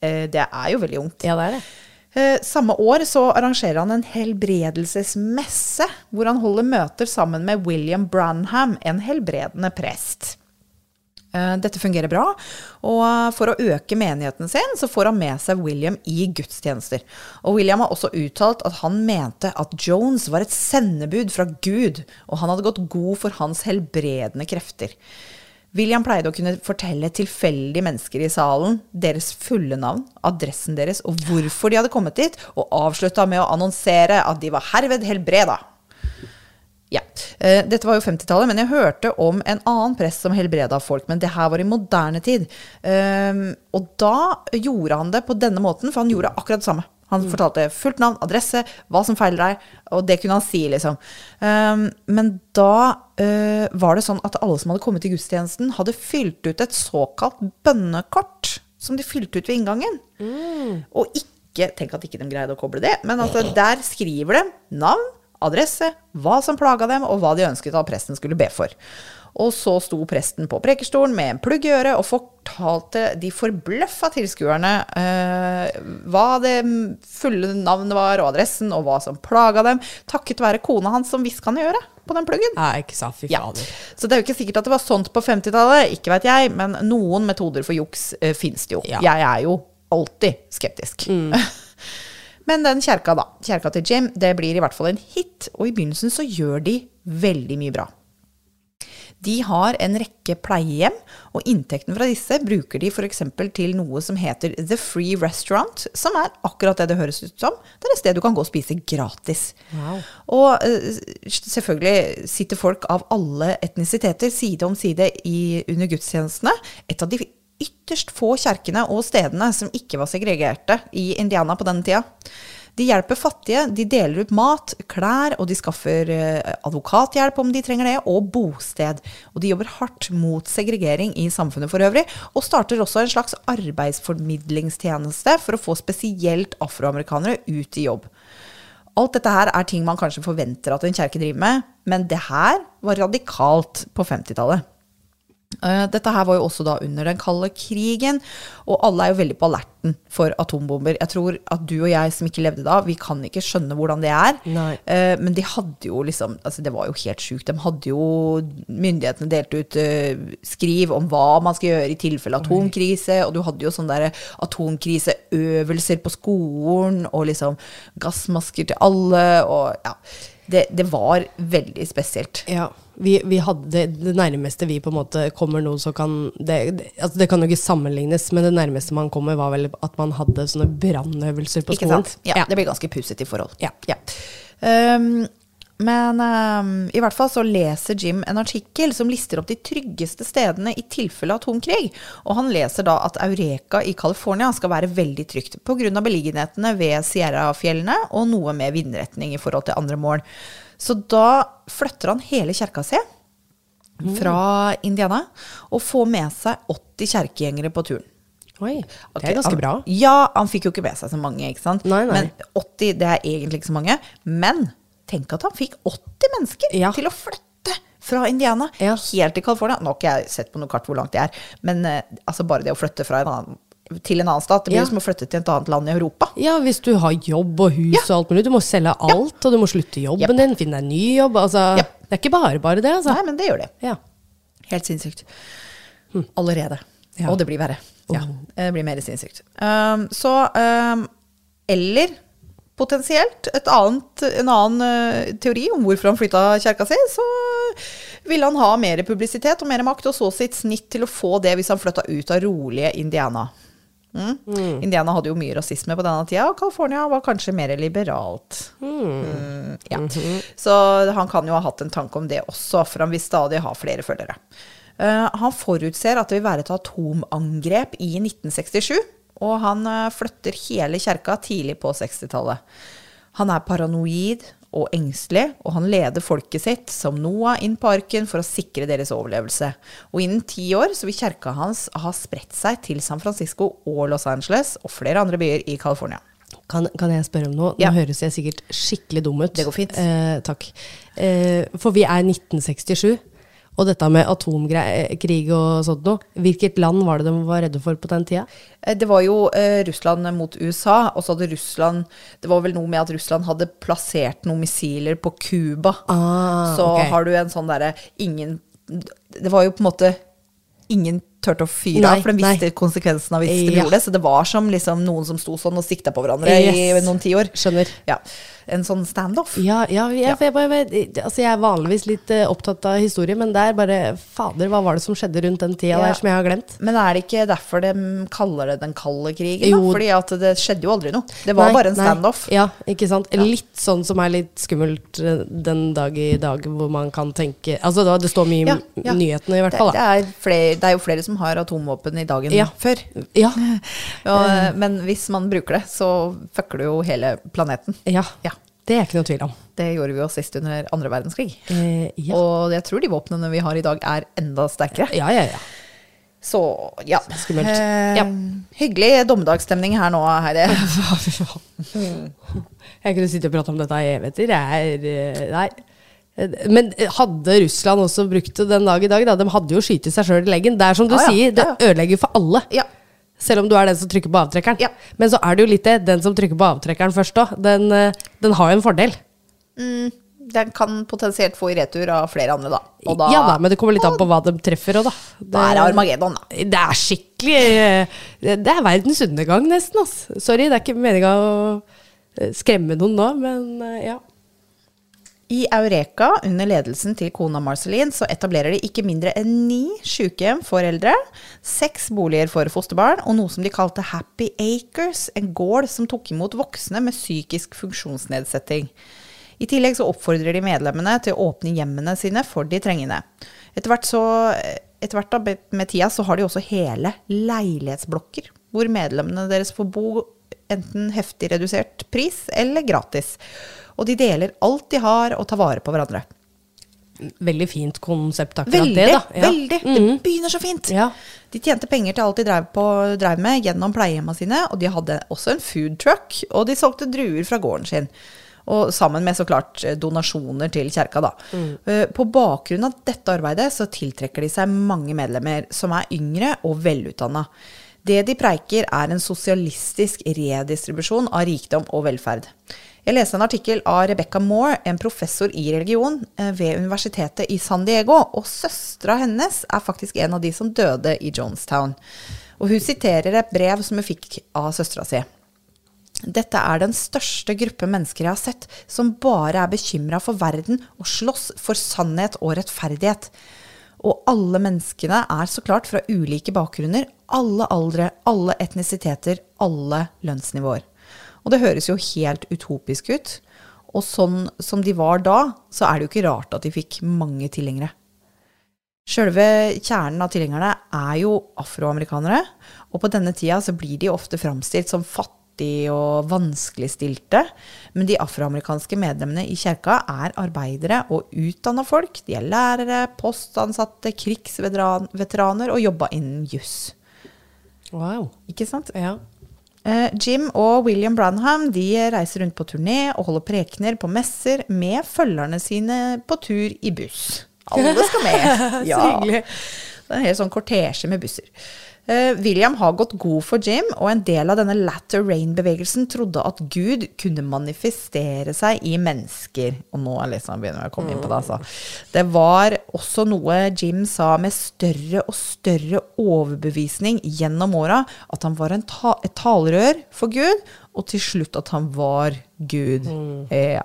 Eh, Det er jo veldig ungt. Ja, det er det. Eh, Samme år så arrangerer han en helbredelsesmesse, hvor han holder møter sammen med William Branham, en helbredende prest. Eh, Dette fungerer bra, og for å øke menigheten sin, så får han med seg William i gudstjenester. Og William har også uttalt at han mente at Jones var et sendebud fra Gud, og han hadde gått god for hans helbredende krefter. William pleide å kunne fortelle tilfeldige mennesker i salen deres fulle navn, adressen deres og hvorfor de hadde kommet dit, og avslutta med å annonsere at de var herved helbreda. Ja. Eh, Dette var jo 50-tallet, men jeg hørte om en annen prest som helbreda folk. Men det her var i moderne tid. Um, og da gjorde han det på denne måten, for han gjorde akkurat det samme. Han fortalte fullt navn, adresse, hva som feiler deg, og det kunne han si, liksom. Um, men da eh, var det sånn at alle som hadde kommet til gudstjenesten, hadde fylt ut et såkalt bønnekort, som de fylte ut ved inngangen. Og ikke Tenk at ikke de greide å koble det, men altså, der skriver de navn, adresse, hva som plaga dem, og hva de ønsket at presten skulle be for. Og så sto presten på prekestolen med en plugg i øret og fortalte de forbløffa tilskuerne eh, hva det fulle navnet var, og adressen, og hva som plaga dem, takket være kona hans som visste han i øret på den pluggen. Ja, ikke sant, fy Ja. Så det er jo ikke sikkert at det var sånt på 50-tallet, ikke vet jeg, men noen metoder for juks eh, fins det jo. Ja. Jeg er jo alltid skeptisk. Men den kjerka, da. Kjerka til Jim, det blir i hvert fall en hit. Og i begynnelsen så gjør de veldig mye bra. De har en rekke pleiehjem, og inntekten fra disse bruker de f.eks. til noe som heter The Free Restaurant, som er akkurat det det høres ut som. Det er et sted du kan gå og spise gratis. Wow. Og eh, selvfølgelig sitter folk av alle etnisiteter side om side i, under gudstjenestene. Et av de ytterst få kjerkene og stedene som ikke var segregerte i Indiana på denne tida. De hjelper fattige, de deler ut mat, klær, og de skaffer eh, advokathjelp om de trenger det, og bosted. Og de jobber hardt mot segregering i samfunnet for øvrig, og starter også en slags arbeidsformidlingstjeneste for å få spesielt afroamerikanere ut i jobb. Alt dette her er ting man kanskje forventer at en kjerke driver med, men det her var radikalt på 50-tallet. Eh, Dette her var jo også da under den kalde krigen, og alle er jo veldig på alerten for atombomber. Jeg tror at du og jeg som ikke levde da, vi kan ikke skjønne hvordan det er. Nei. Eh, Men de hadde jo liksom altså Det var jo helt sjukt. De hadde jo Myndighetene delte ut eh, skriv om hva man skal gjøre i tilfelle atomkrise, og du hadde jo sånne der atomkriseøvelser på skolen, og liksom gassmasker til alle, og ja. Det, det var veldig spesielt. Ja. Vi, vi hadde det, nærmeste vi på en måte kommer noe som kan det, det, altså det kan jo ikke sammenlignes, men det nærmeste man kommer, var vel at man hadde sånne brannøvelser på skolen. Ikke sant? Ja, Det blir ganske positivt forhold. Ja. Um, men um, i hvert fall så leser Jim en artikkel som lister opp de tryggeste stedene i tilfelle atomkrig. Og han leser da at Eureka i California skal være veldig trygt pga. beliggenhetene ved Sierra-fjellene og noe med vindretning i forhold til andre mål. Så da flytter han hele kjerka si fra Indiana og får med seg 80 kjerkegjengere på turen. Oi, det er ganske bra. Ja, han fikk jo ikke med seg så mange, ikke sant. Nei, nei. Men 80, det er egentlig ikke så mange. Men tenk at han fikk 80 mennesker Ja. til å flytte fra Indiana Ja. helt til California. Nå har ikke jeg sett på noe kart hvor langt det er, men eh, altså bare det å flytte fra en annen til en annen stat, det blir Ja. som å flytte til et annet land i Europa. Ja, hvis du har jobb og hus og alt mulig. Du må selge alt, og du må slutte jobben yep. din, finne deg en ny jobb. Altså, yep. Det er ikke bare bare det, altså. Nei, men det gjør det. Ja. Helt sinnssykt. Allerede. Ja. Og det blir verre. Ja, Oh. det blir mer sinnssykt. Um, så um, Eller potensielt et annet, en annen eh, teori om hvorfor han flytta kjerka si, så ville han ha mer publisitet og mer makt, og så sitt snitt til å få det hvis han flytta ut av rolige Indiana. Mm. Indiana hadde jo mye rasisme på denne tida, og California var kanskje mer liberalt. Mm, ja. Så han kan jo ha hatt en tanke om det også, for han vil stadig ha flere følgere. Uh, han forutser at det vil være et atomangrep i 1967, og han eh, flytter hele kjerka tidlig på 60-tallet. Han er paranoid og engstelig, og han leder folket sitt som Noah inn på arken for å sikre deres overlevelse. Og innen ti år så vil kjerka hans ha spredt seg til San Francisco og Los Angeles og flere andre byer i California. Kan, kan jeg spørre om noe? Nå Ja. høres jeg sikkert skikkelig dum ut. Det går fint. Eh, takk. Eh, for vi er 1967, og dette med atomkrig og sånt noe. Hvilket land var det de var redde for på den tida? Eh, Det var jo eh, Russland mot USA, og så hadde Russland Det var vel noe med at Russland hadde plassert noen missiler på Cuba. Ah, så okay. har du en sånn derre ingen Det var jo på en måte Ingen turte å fyre av, for de visste nei. konsekvensen av hvis de Ja. gjorde det. Så det var som liksom noen som sto sånn og sikta på hverandre Yes. i noen tiår. Skjønner. Ja. En sånn standoff. Ja, ja, jeg, Ja. jeg, bare, altså jeg er vanligvis litt eh, opptatt av historie, men der bare Fader, hva var det som skjedde rundt den tida Ja. der som jeg har glemt? Men er det ikke derfor de kaller det den kalde krigen? Jo. Da? Fordi at det skjedde jo aldri noe. Det var Nei, bare en standoff. Ja, ikke sant. Litt sånn som er litt skummelt eh, den dag i dag, hvor man kan tenke Altså da, det står mye i nyhetene, i hvert Det, fall. det, Da. er flere, det er jo flere som har atomvåpen i dagen Ja. før. Ja, Ja, men hvis man bruker det, så fucker du jo hele planeten. ja. Ja. Det er ikke noe tvil om. Det gjorde vi jo sist under andre verdenskrig. Eh, ja. Og jeg tror de våpnene vi har i dag, er enda sterkere. ja, ja, ja. Så ja. Skummelt. Eh, Ja. Hyggelig dommedagsstemning her nå, Heidi. Jeg kunne sitte og prate om dette i evigheter. Jeg er eh, Nei. Eh, Men hadde Russland også brukt det den dag i dag? Da? De hadde jo skutt seg sjøl i leggen. Det er som du Ja, ja, sier, det ødelegger for alle. Ja. Selv om du er den som trykker på avtrekkeren. Ja. Men så er det jo litt det. Den som trykker på avtrekkeren først òg, den, eh, den har jo en fordel. Den kan potensielt få i retur av flere andre, da. Da, ja da, men det kommer litt an på hva de treffer òg, da. Det er Armageddon, da. Det er skikkelig eh, Det er verdens undergang, nesten. ass. Sorry, det er ikke meninga å eh, skremme noen nå, men ja. I Eureka, under ledelsen til kona Marceline, så etablerer de ikke mindre enn ni sykehjem for eldre, seks boliger for fosterbarn og noe som de kalte Happy Acres, en gård som tok imot voksne med psykisk funksjonsnedsetting. I tillegg så oppfordrer de medlemmene til å åpne hjemmene sine for de trengende. Etter hvert, så, etter hvert da, med tida så har de også hele leilighetsblokker, hvor medlemmene deres får bo enten heftig redusert pris eller gratis. Og de deler alt de har, og tar vare på hverandre. Veldig fint konsept, akkurat Veldig, det, da. Ja. veldig. Det Mhm. begynner så fint. Ja. De tjente penger til alt de drev, på, drev med gjennom pleiehjemmene sine, og de hadde også en food truck, og de solgte druer fra gården sin. Og sammen med så klart eh, donasjoner til kjerka, da. Mm. På bakgrunn av dette arbeidet så tiltrekker de seg mange medlemmer som er yngre og velutdanna. Det de preiker, er en sosialistisk redistribusjon av rikdom og velferd. Jeg leste en artikkel av Rebecca Moore, en professor i religion eh, ved universitetet i San Diego, og søstera hennes er faktisk en av de som døde i Jonestown. Og hun siterer et brev som hun fikk av søstera si. Dette er den største gruppe mennesker jeg har sett, som bare er bekymra for verden og slåss for sannhet og rettferdighet. Og alle menneskene er så klart fra ulike bakgrunner, alle aldre, alle etnisiteter, alle lønnsnivåer. Og det høres jo helt utopisk ut. Og sånn som de var da, så er det jo ikke rart at de fikk mange tilhengere. Sjølve kjernen av tilhengerne er jo afroamerikanere, og på denne tida så blir de ofte framstilt som fattige og vanskeligstilte, men de afroamerikanske medlemmene i kirka er arbeidere og utdanna folk. De er lærere, postansatte, krigsveteraner og jobba innen juss. Wow. Ikke sant? Ja. Eh, Jim og William Branham de reiser rundt på turné og holder prekener på messer med følgerne sine på tur i buss. Alle skal med. Så hyggelig. Det er en hel sånn kortesje med busser. Eh, William har gått god for Jim, og en del av denne latter rain-bevegelsen trodde at Gud kunne manifestere seg i mennesker. Og nå liksom begynner vi å komme inn på det, altså. Det var også noe Jim sa med større og større overbevisning gjennom åra, at han var en ta et talerør for Gud, og til slutt at han var Gud. Ja.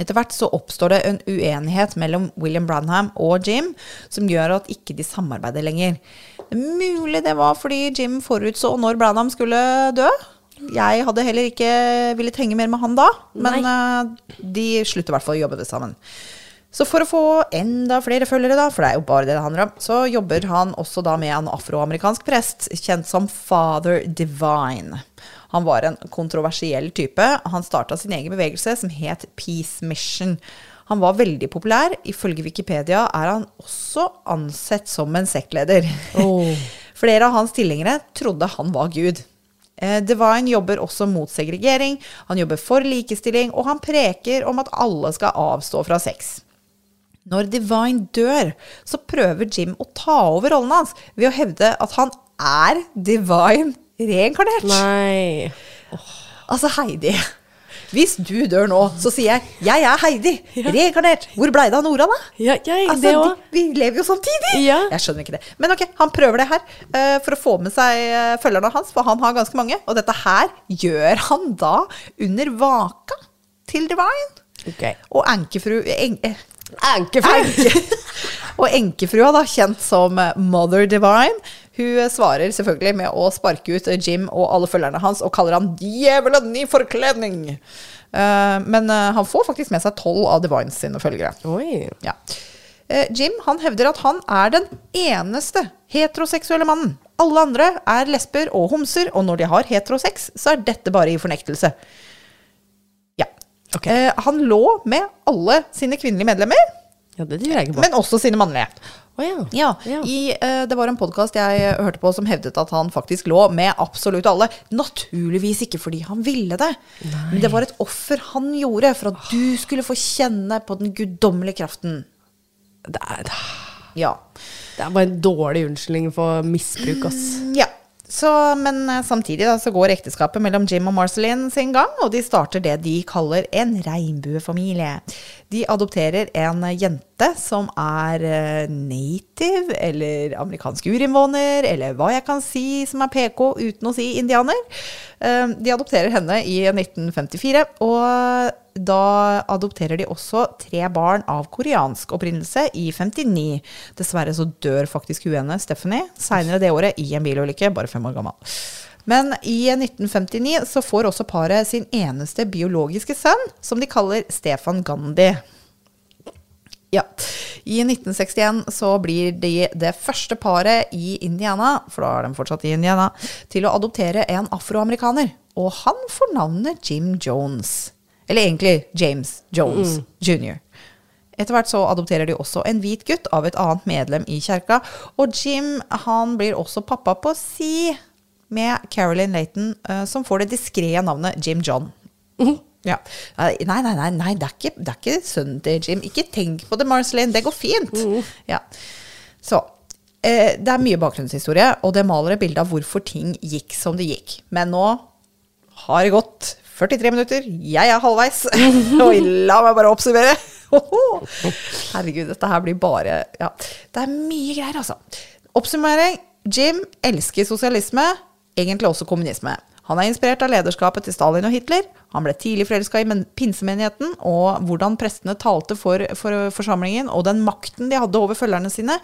Etter hvert så oppstår det en uenighet mellom William Branham og Jim, som gjør at ikke de samarbeider lenger. Det er mulig det var fordi Jim forutså når Branham skulle dø. Jeg hadde heller ikke villet henge mer med han da, men eh, de slutter i hvert fall å jobbe sammen. Så for å få enda flere følgere, da, for det er jo bare det det handler om, så jobber han også da med en afroamerikansk prest, kjent som Father Divine. Han var en kontroversiell type. Han starta sin egen bevegelse som het Peace Mission. Han var veldig populær. Ifølge Wikipedia er han også ansett som en sektleder. Oh. Flere av hans tilhengere trodde han var Gud. Eh, Divine jobber også mot segregering, han jobber for likestilling, og han preker om at alle skal avstå fra sex. Når Divine dør, så prøver Jim å ta over rollen hans ved å hevde at han er Divine reinkarnert. Nei. Altså, Heidi. Hvis du dør nå, så sier jeg 'jeg er Heidi', reinkarnert. Hvor blei det av Nora, da? Ja, jeg, Altså, det vi lever jo samtidig! Ja. Jeg skjønner ikke det. Men ok, han prøver det her uh, for å få med seg uh, følgerne hans, for han har ganske mange. Og dette her gjør han da under vaka til Divine. Okay. Og enkefru en, eh, Enkefru! enke, Og enkefrua, da, kjent som Mother Divine, hun svarer selvfølgelig med å sparke ut Jim og alle følgerne hans og kaller han 'djevelen i forkledning'. Eh, men eh, han får faktisk med seg tolv av Divines sine følgere. Ja. Eh, Jim han hevder at han er den eneste heteroseksuelle mannen. Alle andre er lesber og homser, og når de har heterosex, så er dette bare i fornektelse. Ja. Okay. Eh, han lå med alle sine kvinnelige medlemmer, Ja, men også sine mannlige. Å ja. Ja, Ja. I, uh, Det var en podkast jeg hørte på som hevdet at han faktisk lå med absolutt alle. Naturligvis ikke fordi han ville det, men det var et offer han gjorde for at du skulle få kjenne på den guddommelige kraften. Det er, Ja. det er bare en dårlig unnskyldning for misbruk, ass. Ja. Så, men eh, samtidig da, så går ekteskapet mellom Jim og Marceline sin gang, og de starter det de kaller en regnbuefamilie. De adopterer en jente fleste som er eh, native eller amerikansk urinnvåner, eller hva jeg kan si som er PK uten å si indianer. Eh, de adopterer henne i 1954, og da adopterer de også tre barn av koreansk opprinnelse i 59. Dessverre så dør faktisk hun henne, Stephanie, seinere det året i en bilulykke, bare fem år gammel. Men i 1959 så får også paret sin eneste biologiske sønn, som de kaller Stefan Gandhi. Ja. I 1961 så blir de det første paret i Indiana, for da er de fortsatt i Indiana, til å adoptere en afroamerikaner. Og han får navnet Jim Jones. Eller egentlig James Jones jr. Etter hvert så adopterer de også en hvit gutt av et annet medlem i kjerka. Og Jim han blir også pappa på si med Carolyn Laton, eh, som får det diskré navnet Jim John. Ja. Nei, nei, nei, nei det, er ikke, det er ikke til Jim. Ikke tenk på det, Marceline. Det går fint. Ja. Så eh, det er mye bakgrunnshistorie, og det maler et bilde av hvorfor ting gikk som det gikk. Men nå har det gått 43 minutter. Jeg er halvveis. og la meg bare oppsummere. Herregud, dette her blir bare Ja. Det er mye greier, altså. Oppsummering. Jim elsker sosialisme, egentlig også kommunisme. Han er inspirert av lederskapet til Stalin og Hitler. Han ble tidlig forelska i men- pinsemenigheten og hvordan prestene talte for, for forsamlingen, og den makten de hadde over følgerne sine.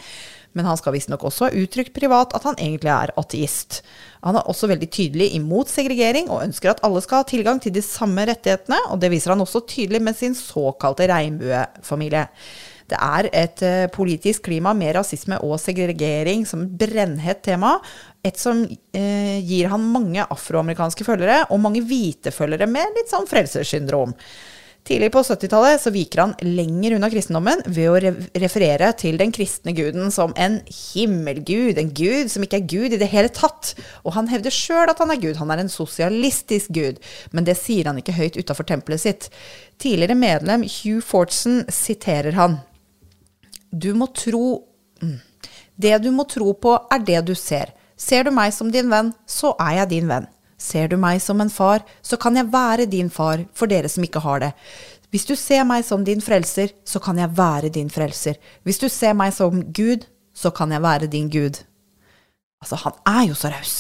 Men han skal visstnok også ha uttrykt privat at han egentlig er ateist. Han er også veldig tydelig imot segregering og ønsker at alle skal ha tilgang til de samme rettighetene, og det viser han også tydelig med sin såkalte regnbuefamilie. Det er et eh, politisk klima med rasisme og segregering som et brennhett tema. Et som eh, gir han mange afroamerikanske følgere, og mange hvite følgere med litt sånn frelsersyndrom. Tidlig på 70-tallet så viker han lenger unna kristendommen ved å referere til den kristne guden som en himmelgud, en gud som ikke er gud i det hele tatt. Og han hevder sjøl at han er gud, han er en sosialistisk gud, men det sier han ikke høyt utafor tempelet sitt. Tidligere medlem Hugh Fortson siterer han. Du må tro mm. Det du må tro på, er det du ser. Ser du meg som din venn, så er jeg din venn. Ser du meg som en far, så kan jeg være din far for dere som ikke har det. Hvis du ser meg som din frelser, så kan jeg være din frelser. Hvis du ser meg som Gud, så kan jeg være din Gud. Altså, han er jo så raus.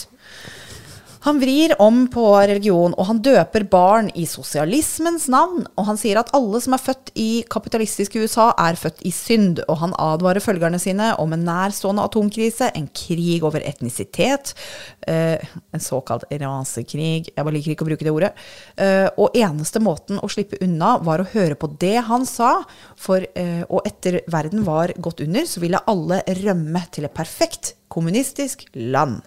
Han vrir om på religion, og han døper barn i sosialismens navn. Og han sier at alle som er født i kapitalistiske USA, er født i synd. Og han advarer følgerne sine om en nærstående atomkrise, en krig over etnisitet, eh, en såkalt rasekrig. Jeg bare liker ikke å bruke det ordet. Eh, og eneste måten å slippe unna var å høre på det han sa. For, eh, og etter verden var gått under, så ville alle rømme til et perfekt kommunistisk land.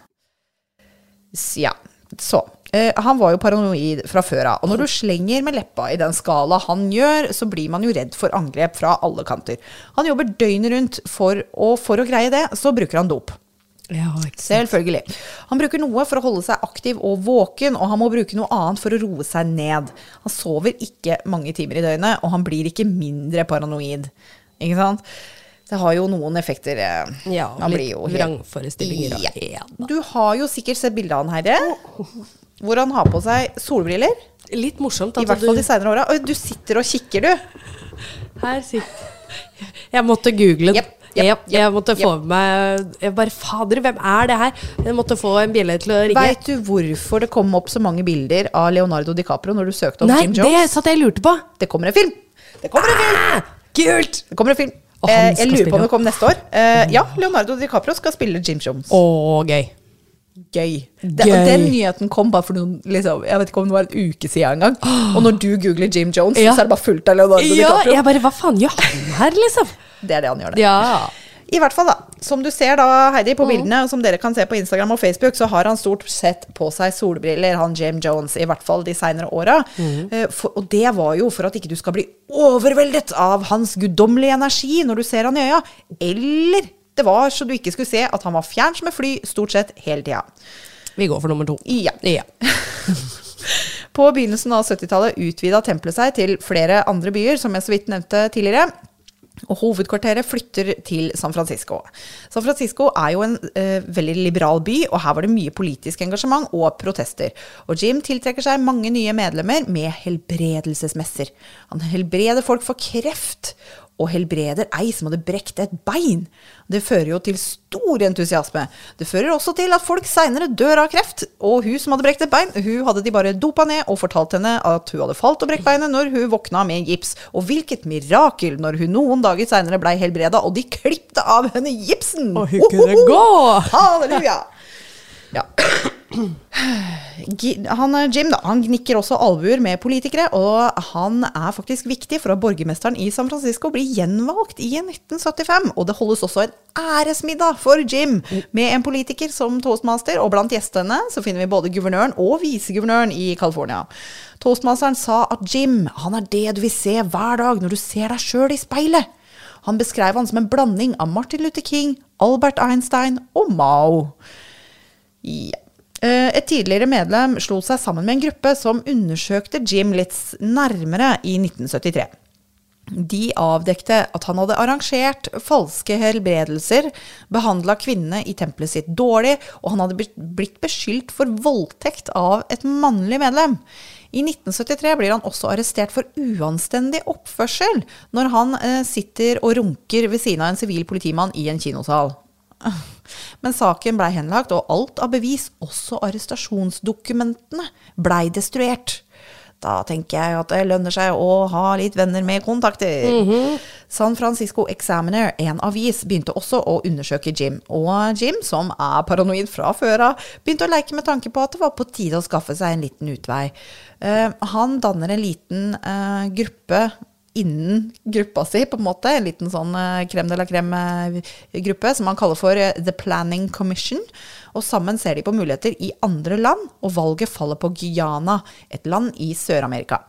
Ja, så. Eh, han var jo paranoid fra før av. Og når du slenger med leppa i den skala han gjør, så blir man jo redd for angrep fra alle kanter. Han jobber døgnet rundt, for, og for å greie det, så bruker han dop. Ja. Selvfølgelig. Han bruker noe for å holde seg aktiv og våken, og han må bruke noe annet for å roe seg ned. Han sover ikke mange timer i døgnet, og han blir ikke mindre paranoid. Ikke sant? Det har jo noen effekter. eh, Ja, man blir jo vrangforestillinger. Ja. Ja. Du har jo sikkert sett bilde av han, herre, hvor han har på seg solbriller. Litt morsomt I hvert fall de seinere åra. Du sitter og kikker, du. Her sitter Jeg måtte google den. Yep, yep, jeg, måtte få meg Jeg bare Fader, hvem er det her? Jeg måtte få en bjelle til å ringe. Veit du hvorfor det kom opp så mange bilder av Leonardo DiCaprio når du søkte om Nei, Jim det Jones? satt jeg lurte på. Det kommer en film! Det kommer en film! Ah, kult! Det kommer en film. Og han Eh, skal jeg lurer på om det kommer neste år. Eh, ja, Leonardo DiCaprio skal spille Jim Jones. Å, gøy. Gøy. Det, Gøy. Den nyheten kom bare for noen liksom, Jeg vet ikke om det var en uke siden engang. Og når du googler Jim Jones, Ja. så er det bare fullt av Leonardo Ja, DiCaprio. jeg bare Hva faen gjør han her, liksom? Det er det han gjør, det. Ja. I hvert fall, da. Som du ser da, Heidi, på bildene, og som dere kan se på Instagram og Facebook, så har han stort sett på seg solbriller, han James Jones, i hvert fall de seinere åra. Mm. for- Og det var jo for at ikke du skal bli overveldet av hans guddommelige energi når du ser han i øya. Eller det var så du ikke skulle se at han var fjern som et fly stort sett hele tida. Vi går for nummer to. Ja. Ja. På begynnelsen av 70-tallet utvida tempelet seg til flere andre byer, som jeg så vidt nevnte tidligere. Og hovedkvarteret flytter til San Francisco. San Francisco er jo en eh, veldig liberal by, og her var det mye politisk engasjement og protester. Og Jim tiltrekker seg mange nye medlemmer med helbredelsesmesser. Han helbreder folk for kreft, og helbreder ei som hadde brekt et bein. Det fører jo til stor entusiasme. Det fører også til at folk seinere dør av kreft, og hun som hadde brekt et bein, hun hadde de bare dopa ned og fortalt henne at hun hadde falt og brekt beinet når hun våkna med gips. Og hvilket mirakel når hun noen dager seinere blei helbreda, og de klipte av henne gipsen! Og hun kunne gå! Halleluja! Ja. Han, Jim da, han gnikker også albuer med politikere, og han er faktisk viktig for at borgermesteren i San Francisco blir gjenvalgt i 1975. Og det holdes også en æresmiddag for Jim med en politiker som toastmaster, og blant gjestene så finner vi både guvernøren og viseguvernøren i California. Toastmasteren sa at Jim, han er det du vil se hver dag når du ser deg sjøl i speilet. Han beskrev han som en blanding av Martin Luther King, Albert Einstein og Mao. Ja. Eh, et tidligere medlem slo seg sammen med en gruppe som undersøkte Jim litt nærmere i 1973. De avdekte at han hadde arrangert falske helbredelser, behandla kvinnene i tempelet sitt dårlig, og han hadde blitt beskyldt for voldtekt av et mannlig medlem. I 1973 blir han også arrestert for uanstendig oppførsel når han eh, sitter og runker ved siden av en sivil politimann i en kinosal. Men saken blei henlagt, og alt av bevis, også arrestasjonsdokumentene, blei destruert. Da tenker jeg at det lønner seg å ha litt venner med kontakter. Mm -hmm. San Francisco Examiner, en avis, begynte også å undersøke Jim. Og Jim, som er paranoid fra før av, begynte å leke med tanke på at det var på tide å skaffe seg en liten utvei. Uh, han danner en liten uh, gruppe innen gruppa si, på en måte. En liten sånn krem de la krem-gruppe som man kaller for eh, The Planning Commission. Og sammen ser de på muligheter i andre land, og valget faller på Guyana, et land i Sør-Amerika.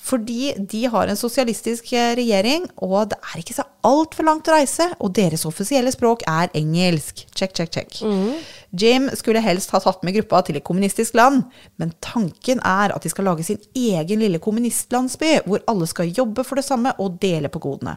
Fordi de har en sosialistisk eh, regjering, og det er ikke så altfor langt å reise. Og deres offisielle språk er engelsk. Check, check, check. Mm. Jim skulle helst ha tatt med gruppa til et kommunistisk land, men tanken er at de skal lage sin egen lille kommunistlandsby, hvor alle skal jobbe for det samme og dele på godene.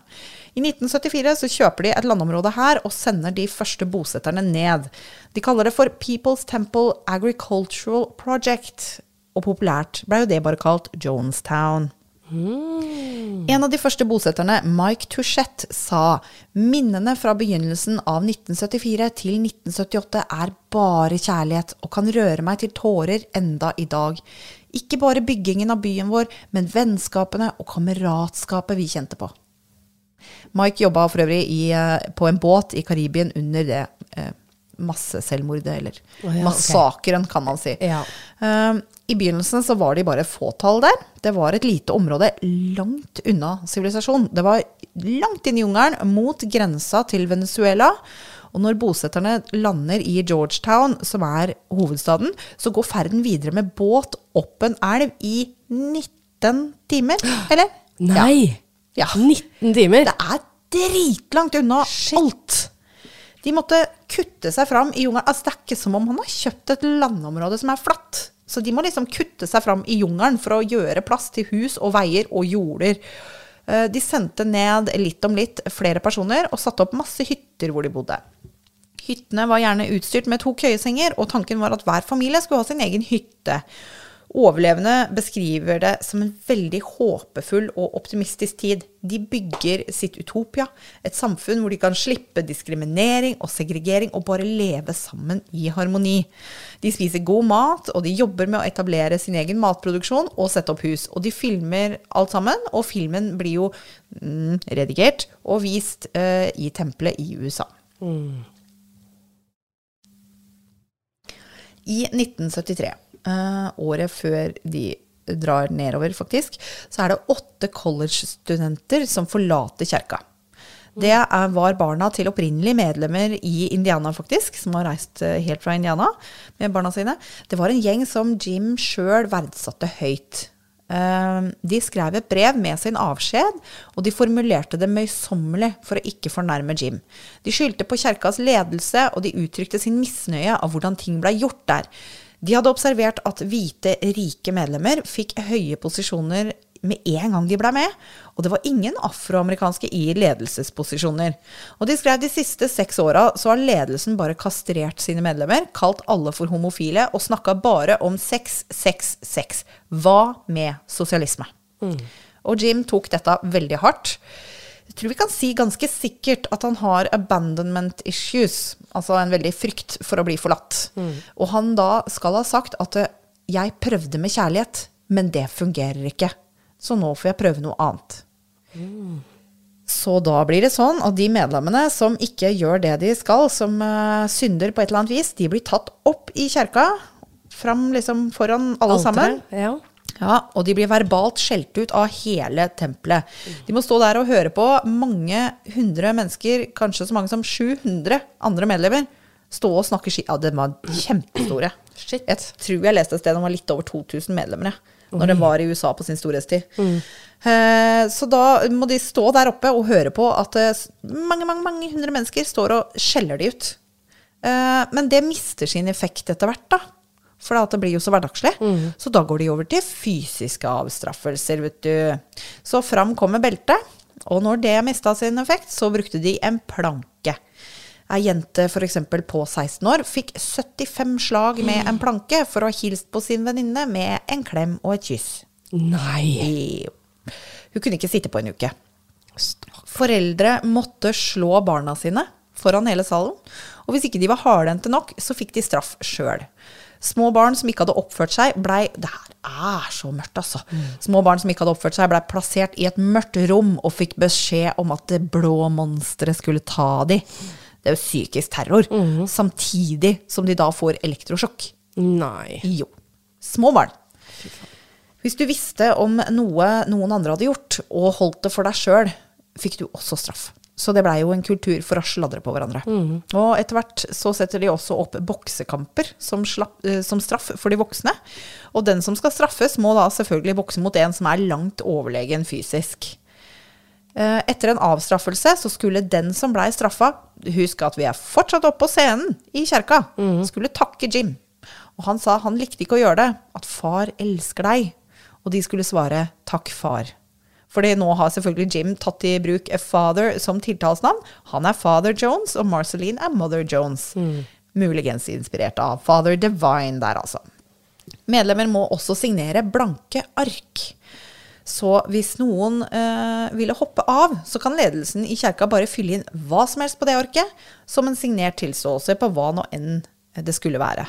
I 1974 så kjøper de et landområde her og sender de første bosetterne ned. De kaller det for People's Temple Agricultural Project og populært ble jo det bare kalt Jonestown. Mm. En av de første bosetterne, Mike Touchette, sa minnene fra begynnelsen av 1974 til 1978 er bare kjærlighet og kan røre meg til tårer enda i dag. Ikke bare byggingen av byen vår, men vennskapene og kameratskapet vi kjente på. Mike jobba for øvrig i, eh, på en båt i Karibien under det eh, masseselvmordet, eller oh, ja, massakren, okay. kan man si. Ja. Uh, I begynnelsen så var de bare fåtall der. Det var et lite område langt unna sivilisasjon. Det var langt inn i jungelen, mot grensa til Venezuela. Og når bosetterne lander i Georgetown, som er hovedstaden, så går ferden videre med båt opp en elv i 19 timer. Eller? Nei! Ja. 19 timer? Det er dritlangt unna Shit. alt. De måtte kutte seg fram i jungelen. Altså, det er ikke som om han har kjøpt et landområde som er flatt. Så de må liksom kutte seg fram i jungelen for å gjøre plass til hus og veier og jorder. Eh, de sendte ned litt om litt flere personer og satte opp masse hytter hvor de bodde. Hyttene var gjerne utstyrt med to køyesenger, og tanken var at hver familie skulle ha sin egen hytte. Overlevende beskriver det som en veldig håpefull og optimistisk tid. De bygger sitt utopia, et samfunn hvor de kan slippe diskriminering og segregering og bare leve sammen i harmoni. De spiser god mat, og de jobber med å etablere sin egen matproduksjon og sette opp hus. Og de filmer alt sammen, og filmen blir jo mm, redigert og vist uh, i tempelet i USA. Mm. I 1973 uh, året før de drar nedover, faktisk, så er det åtte college-studenter som forlater kjerka. Det var barna til opprinnelige medlemmer i Indiana, faktisk, som har reist eh, helt fra Indiana med barna sine. Det var en gjeng som Jim sjøl verdsatte høyt. Ehm, de skrev et brev med sin avskjed, og de formulerte det møysommelig for å ikke fornærme Jim. De skyldte på kjerkas ledelse, og de uttrykte sin misnøye av hvordan ting blei gjort der. De hadde observert at hvite, rike medlemmer fikk høye posisjoner med en gang de ble med. Og det var ingen afroamerikanske i ledelsesposisjoner. Og de skrev de siste seks åra så har ledelsen bare kastrert sine medlemmer, kalt alle for homofile og snakka bare om sex, sex, sex. Hva med sosialisme? Og Jim tok dette veldig hardt. Jeg tror vi kan si ganske sikkert at han har abandonment issues, altså en veldig frykt for å bli forlatt. Og han da skal ha sagt at eh, jeg prøvde med kjærlighet, men det fungerer ikke. Så nå får jeg prøve noe annet. Så da blir det sånn at de medlemmene som ikke gjør det de skal, som uh, synder på et eller annet vis, de blir tatt opp i kjerka, fram liksom foran alle sammen. Ja. Ja, og de blir verbalt skjelt ut av hele tempelet. De må stå der og høre på mange hundre mennesker, kanskje så mange som 700 andre medlemmer, stå og snakke ski... Ja, de var kjempestore. Shit. Jeg tror jeg leste et sted de var litt over 2000 medlemmer, når de var i USA på sin storhetstid. Eh, så da må de stå der oppe og høre på at eh, mange, mange, mange hundre mennesker står og skjeller de ut. Eh, men det mister sin effekt etter hvert, da. For det blir jo så hverdagslig. Så da går de over til fysiske avstraffelser, vet du. Så fram kommer beltet. Og når det mista sin effekt, så brukte de en planke. Ei jente f.eks. på 16 år fikk 75 slag med en planke for å ha hilst på sin venninne med en klem og et kyss. Nei. Hun kunne ikke sitte på en uke. Foreldre måtte slå barna sine foran hele salen. Og hvis ikke de var hardhendte nok, så fikk de straff sjøl. Små barn som ikke hadde oppført seg, blei Det her er så mørkt, altså. Små barn som ikke hadde oppført seg, blei plassert i et mørkt rom og fikk beskjed om at det blå monsteret skulle ta de. Det er jo psykisk terror. Samtidig som de da får elektrosjokk. Nei. Jo. Små barn. Hvis du visste om noe noen andre hadde gjort, og holdt det for deg sjøl, fikk du også straff. Så det blei jo en kultur for å sladre på hverandre. Og etter hvert så setter de også opp boksekamper som, slapp, eh, som straff for de voksne. Og den som skal straffes, må da selvfølgelig bokse mot en som er langt overlegen fysisk. Eh, Etter en avstraffelse så skulle den som blei straffa, husk at vi er fortsatt oppe på scenen i kjerka, skulle takke Jim. Og han sa han likte ikke å gjøre det, at far elsker deg. Og de skulle svare takk, far. Fordi nå har selvfølgelig Jim tatt i bruk a father som tiltalsnavn. Han er Father Jones, og Marceline er Mother Jones. Muligens inspirert av Father Divine der, altså. Medlemmer må også signere blanke ark. Så hvis noen øh, ville hoppe av, så kan ledelsen i kjerka bare fylle inn hva som helst på det arket, som en signert tilståelse på hva nå enn det skulle være.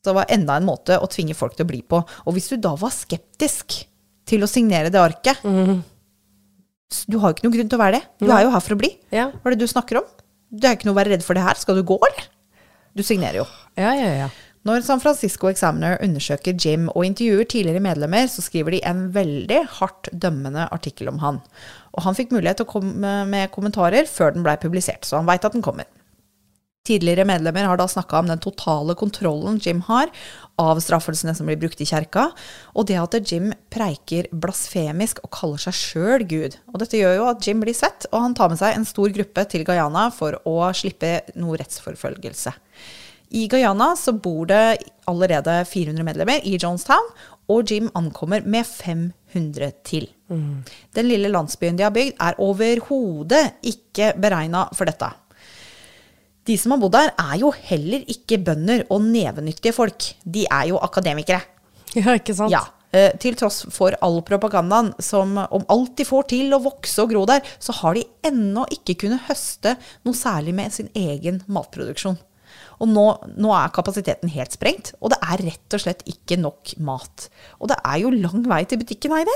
Så det var enda en måte å tvinge folk til å bli på. Og hvis du da var skeptisk til å signere det arket Mm. Du har jo ikke noen grunn til å være det. Du er jo her for å bli. Ja. Hva er det du snakker om? Du er jo ikke noe å være redd for det her. Skal du gå, eller? Du signerer jo. Ja, ja, ja. Når San Francisco Examiner undersøker Jim og intervjuer tidligere medlemmer, så skriver de en veldig hardt dømmende artikkel om han. Og han fikk mulighet til å komme med kommentarer før den blei publisert, så han veit at den kommer. Tidligere medlemmer har da snakka om den totale kontrollen Jim har, av straffelsene som blir brukt i kjerka, og det at Jim preiker blasfemisk og kaller seg sjøl Gud. Og dette gjør jo at Jim blir svett, og han tar med seg en stor gruppe til Guyana for å slippe noe rettsforfølgelse. I Guyana så bor det allerede 400 medlemmer i Jonestown, og Jim ankommer med 500 til. Den lille landsbyen de har bygd, er overhodet ikke beregna for dette. De som har bodd der, er jo heller ikke bønder og nevenyttige folk. De er jo akademikere. Ja, ikke sant? Ja. eh, Til tross for all propagandaen som om alt de får til å vokse og gro der, så har de ennå ikke kunnet høste noe særlig med sin egen matproduksjon. Og nå, nå er kapasiteten helt sprengt, og det er rett og slett ikke nok mat. Og det er jo lang vei til butikken, Heidi.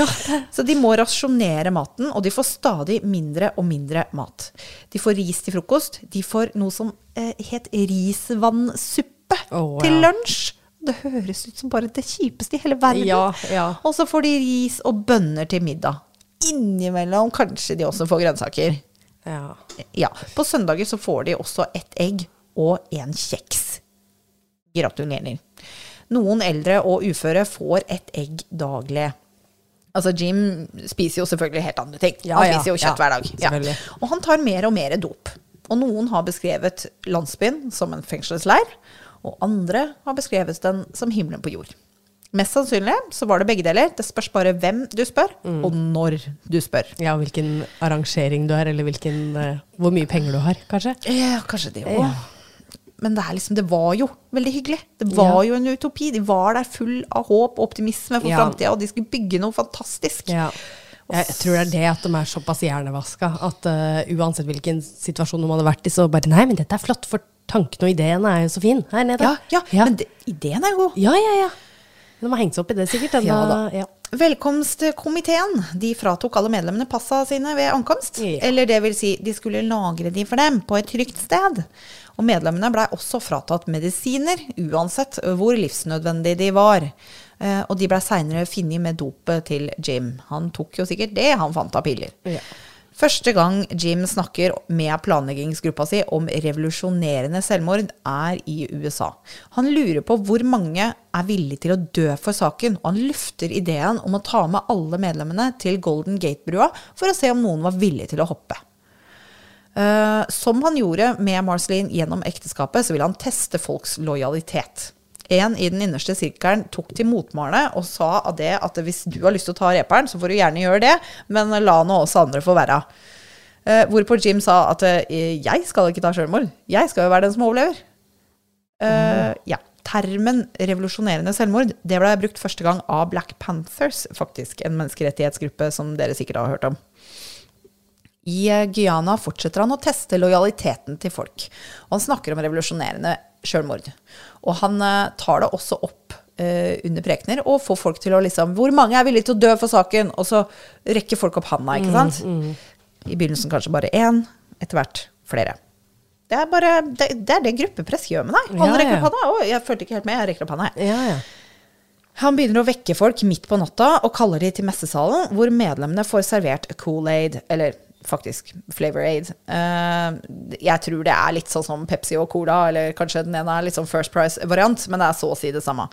ja. Så de må rasjonere maten, og de får stadig mindre og mindre mat. De får ris til frokost. De får noe som eh, het risvannsuppe oh, til ja. lunsj. Det høres ut som bare det kjipeste i hele verden. Ja, ja. Og så får de ris og bønner til middag. Innimellom kanskje de også får grønnsaker. ja. Ja, På søndager så får de også ett egg og en kjeks. Gratulerer. Noen eldre og uføre får et egg daglig. Altså Jim spiser jo selvfølgelig helt andre ting. Ja, han spiser jo kjøtt ja, hver dag. Ja. Og han tar mer og mer dop. Og noen har beskrevet landsbyen som en fengselsleir, og andre har beskrevet den som himmelen på jord. Mest sannsynlig så var det begge deler. Det spørs bare hvem du spør, og når du spør. Ja, hvilken arrangering du har, eller hvilken, uh, hvor mye penger du har, kanskje. Ja, kanskje det òg. Men det, er liksom, det var jo veldig hyggelig. Det var Ja. jo en utopi. De var der full av håp og optimisme for Ja. framtida, og de skulle bygge noe fantastisk. Ja. Jeg, jeg tror det er det at de er såpass hjernevaska at uh, uansett hvilken situasjon de hadde vært i, så bare Nei, men dette er flott, for tanken og ideen er jo så fin her nede. Ja, ja, ja. men det, ideen er jo god. ja, ja, ja. De har hengt seg opp i det sikkert. Den, Ja da. ja. Velkomstkomiteen de fratok alle medlemmene passa sine ved ankomst. Ja. Eller det vil si, de skulle lagre de for dem på et trygt sted. Og medlemmene blei også fratatt medisiner, uansett hvor livsnødvendige de var. Eh, Og de blei seinere funnet med dopet til Jim. Han tok jo sikkert det han fant av piller. Ja. Første gang Jim snakker med planleggingsgruppa si om revolusjonerende selvmord, er i USA. Han lurer på hvor mange er villige til å dø for saken, og han lufter ideen om å ta med alle medlemmene til Golden Gate-brua for å se om noen var villig til å hoppe. Uh, som han gjorde med Marceline gjennom ekteskapet, så ville han teste folks lojalitet. En i den innerste sirkelen tok til motmæle og sa av det at hvis du har lyst til å ta reperen, så får du gjerne gjøre det, men la nå oss andre få være. Eh, hvorpå Jim sa at eh, jeg skal ikke ta selvmord, jeg skal jo være den som overlever. Eh, ja. Termen revolusjonerende selvmord det ble brukt første gang av Black Panthers, faktisk. En menneskerettighetsgruppe som dere sikkert har hørt om. I eh, Guyana fortsetter han å teste lojaliteten til folk. Og han snakker om revolusjonerende sjølmord. Og han eh, tar det også opp eh, under prekener og får folk til å liksom Hvor mange er villige til å dø for saken? Og så rekker folk opp handa, ikke sant? I begynnelsen kanskje bare én, etter hvert flere. Det er bare det, det er det gruppepress gjør med deg. Alle Ja, rekker opp handa. Å, jeg følte ikke helt med, jeg rekker opp handa, jeg. Ja, ja. Han begynner å vekke folk midt på natta og kaller de til messesalen, hvor medlemmene får servert Cool-Aid, eller faktisk Flavor Aid. Uh, jeg tror det er litt sånn som Pepsi og Cola, eller kanskje den ene er litt sånn First Price-variant, men det er så å si det samme.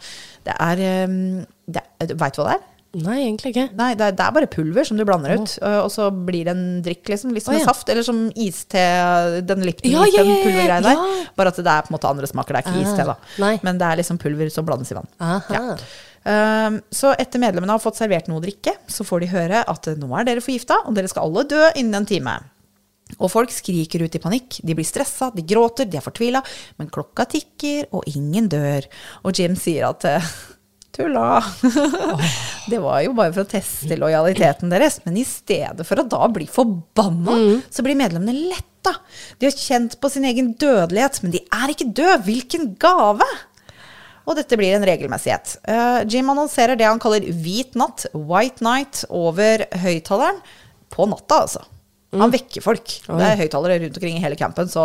Det er, um, Veit du hva det er? Nei, egentlig ikke. Nei, det er, det er bare pulver som du blander ut, øh, og så blir det en drikk, liksom. Litt som en ja. saft, eller som iste, den Lipton, Ja, ja, ja, pulvergreia der. Bare at det er på en måte andre smaker, det er ikke Ah, iste, da. nei. Men det er liksom pulver som blandes i vann. Aha. Ja. Um, så etter medlemmene har fått servert noe å drikke, så får de høre at nå er dere forgifta, og dere skal alle dø innen en time. Og folk skriker ut i panikk. De blir stressa, de gråter, de er fortvila. Men klokka tikker, og ingen dør. Og Jim sier at eh, tulla. det var jo bare for å teste lojaliteten deres. Men i stedet for å da bli forbanna, så blir medlemmene letta. De har kjent på sin egen dødelighet, men de er ikke døde. Hvilken gave! Og dette blir en regelmessighet. Eh, Jim annonserer det han kaller hvit natt, white night, over høyttaleren. På natta, altså. Han vekker folk. Det er høyttalere rundt omkring i hele campen. Så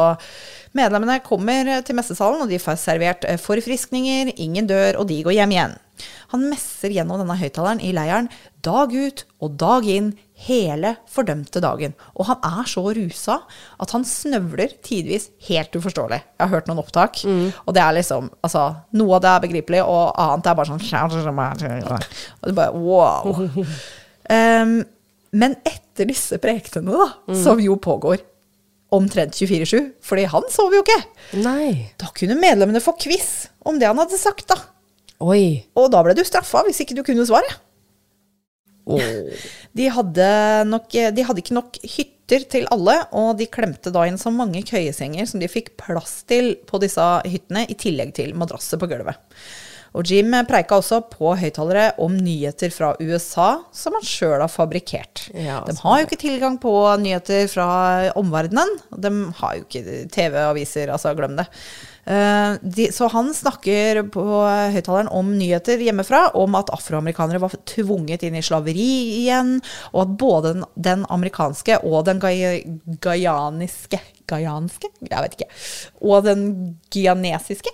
medlemmene kommer til messesalen, og de får servert eh, forfriskninger, ingen dør, og de går hjem igjen. Han messer gjennom denne høyttaleren i leiren dag ut og dag inn hele fordømte dagen. Og han er så rusa at han snøvler tidvis helt uforståelig. Jeg har hørt noen opptak, og det er liksom altså, Noe av det er begripelig, og annet er bare sånn Og det bare wow. Um, men etter disse prekenene, da, som jo pågår omtrent 24-7, fordi han sover jo ikke, Nei. da kunne medlemmene få quiz om det han hadde sagt, da. Oi. Og da ble du straffa hvis ikke du kunne svaret. De hadde, nok, de hadde ikke nok hytter til alle, og de klemte da inn så mange køyesenger som de fikk plass til på disse hyttene, i tillegg til madrasser på gulvet. Og Jim preika også på høyttalere om nyheter fra USA som han sjøl har fabrikkert. Ja, de har jo ikke tilgang på nyheter fra omverdenen. De har jo ikke TV-aviser, altså glem det. Eh, de, så han snakker på høyttaleren om nyheter hjemmefra, om at afroamerikanere var tvunget inn i slaveri igjen, og at både den, den amerikanske og den gai- guyaniske Gaianske? Jeg vet ikke. Og den guianesiske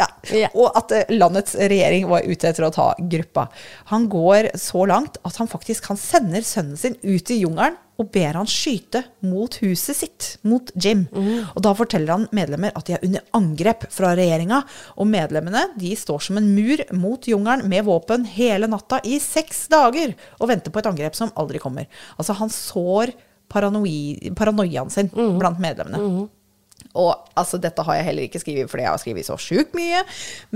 ja. Yeah. Og at eh, landets regjering var ute etter å ta gruppa. Han går så langt at han faktisk han sender sønnen sin ut i jungelen og ber han skyte mot huset sitt, mot Jim. Og da forteller han medlemmer at de er under angrep fra regjeringa. Og medlemmene de står som en mur mot jungelen med våpen hele natta i seks dager og venter på et angrep som aldri kommer. Altså han sår paranoi, paranoiaen sin blant medlemmene. Og altså, dette har jeg heller ikke skrevet fordi jeg har skrevet så sjukt mye,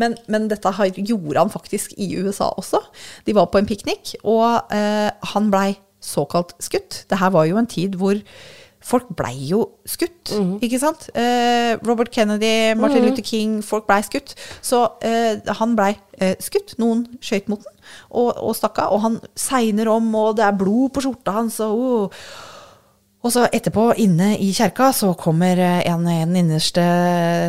men, men dette gjorde han faktisk i USA også. De var på en piknik, og eh, han blei såkalt skutt. Det her var jo en tid hvor folk blei jo skutt, ikke sant? Eh, Robert Kennedy, Martin Luther King, folk blei skutt. Så eh, han blei eh, skutt. Noen skøyt mot den og, og stakk av. Og han segner om, og det er blod på skjorta hans. og... oh. Og så etterpå, inne i kjerka, så kommer eh, en i den innerste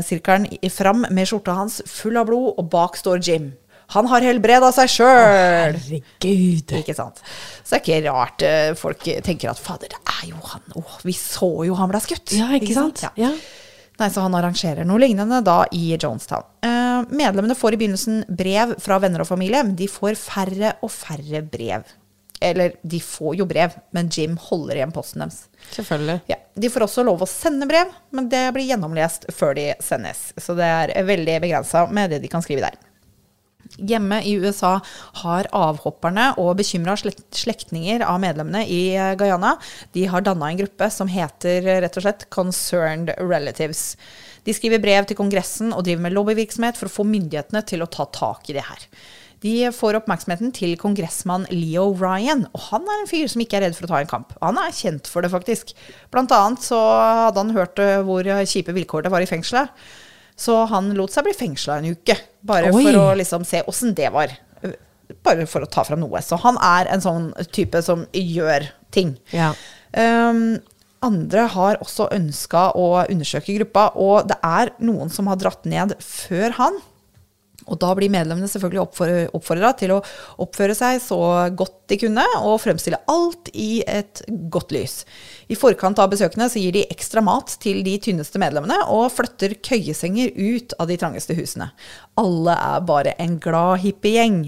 sirkelen fram med skjorta hans full av blod, og bak står Jim. Han har helbreda seg sjøl! Herregud. Ikke sant? Så det er ikke rart eh, folk tenker at fader, det er jo han. Åh, vi så jo han ble skutt. Ja, ikke sant? Ja. Ja. Nei, så han arrangerer noe lignende da i Jonestown. Eh, medlemmene får i begynnelsen brev fra venner og familie, men de får færre og færre brev. Eller, de får jo brev, men Jim holder igjen posten deres. Selvfølgelig. Ja, De får også lov å sende brev, men det blir gjennomlest før de sendes. Så det er veldig begrensa med det de kan skrive der. Hjemme i USA har avhopperne og bekymra slektninger av medlemmene i eh, Guyana de har danna en gruppe som heter eh, rett og slett Concerned Relatives. De skriver brev til Kongressen og driver med lobbyvirksomhet for å få myndighetene til å ta tak i det her. De får oppmerksomheten til kongressmann Leo Ryan, og han er en fyr som ikke er redd for å ta en kamp. Han er kjent for det, faktisk. Blant annet så hadde han hørt eh, hvor kjipe vilkår det var i fengselet. Så han lot seg bli fengsla en uke, bare Oi. for å liksom se åssen det var. Bare for å ta fram noe. Så han er en sånn type som gjør ting. Ja. Um, andre har også ønska å undersøke gruppa, og det er noen som har dratt ned før han. Og da blir medlemmene selvfølgelig oppfordra til å oppføre seg så godt de kunne, og fremstille alt i et godt lys. I forkant av besøkene så gir de ekstra mat til de tynneste medlemmene, og flytter køyesenger ut av de trangeste husene. Alle er bare en glad hippiegjeng.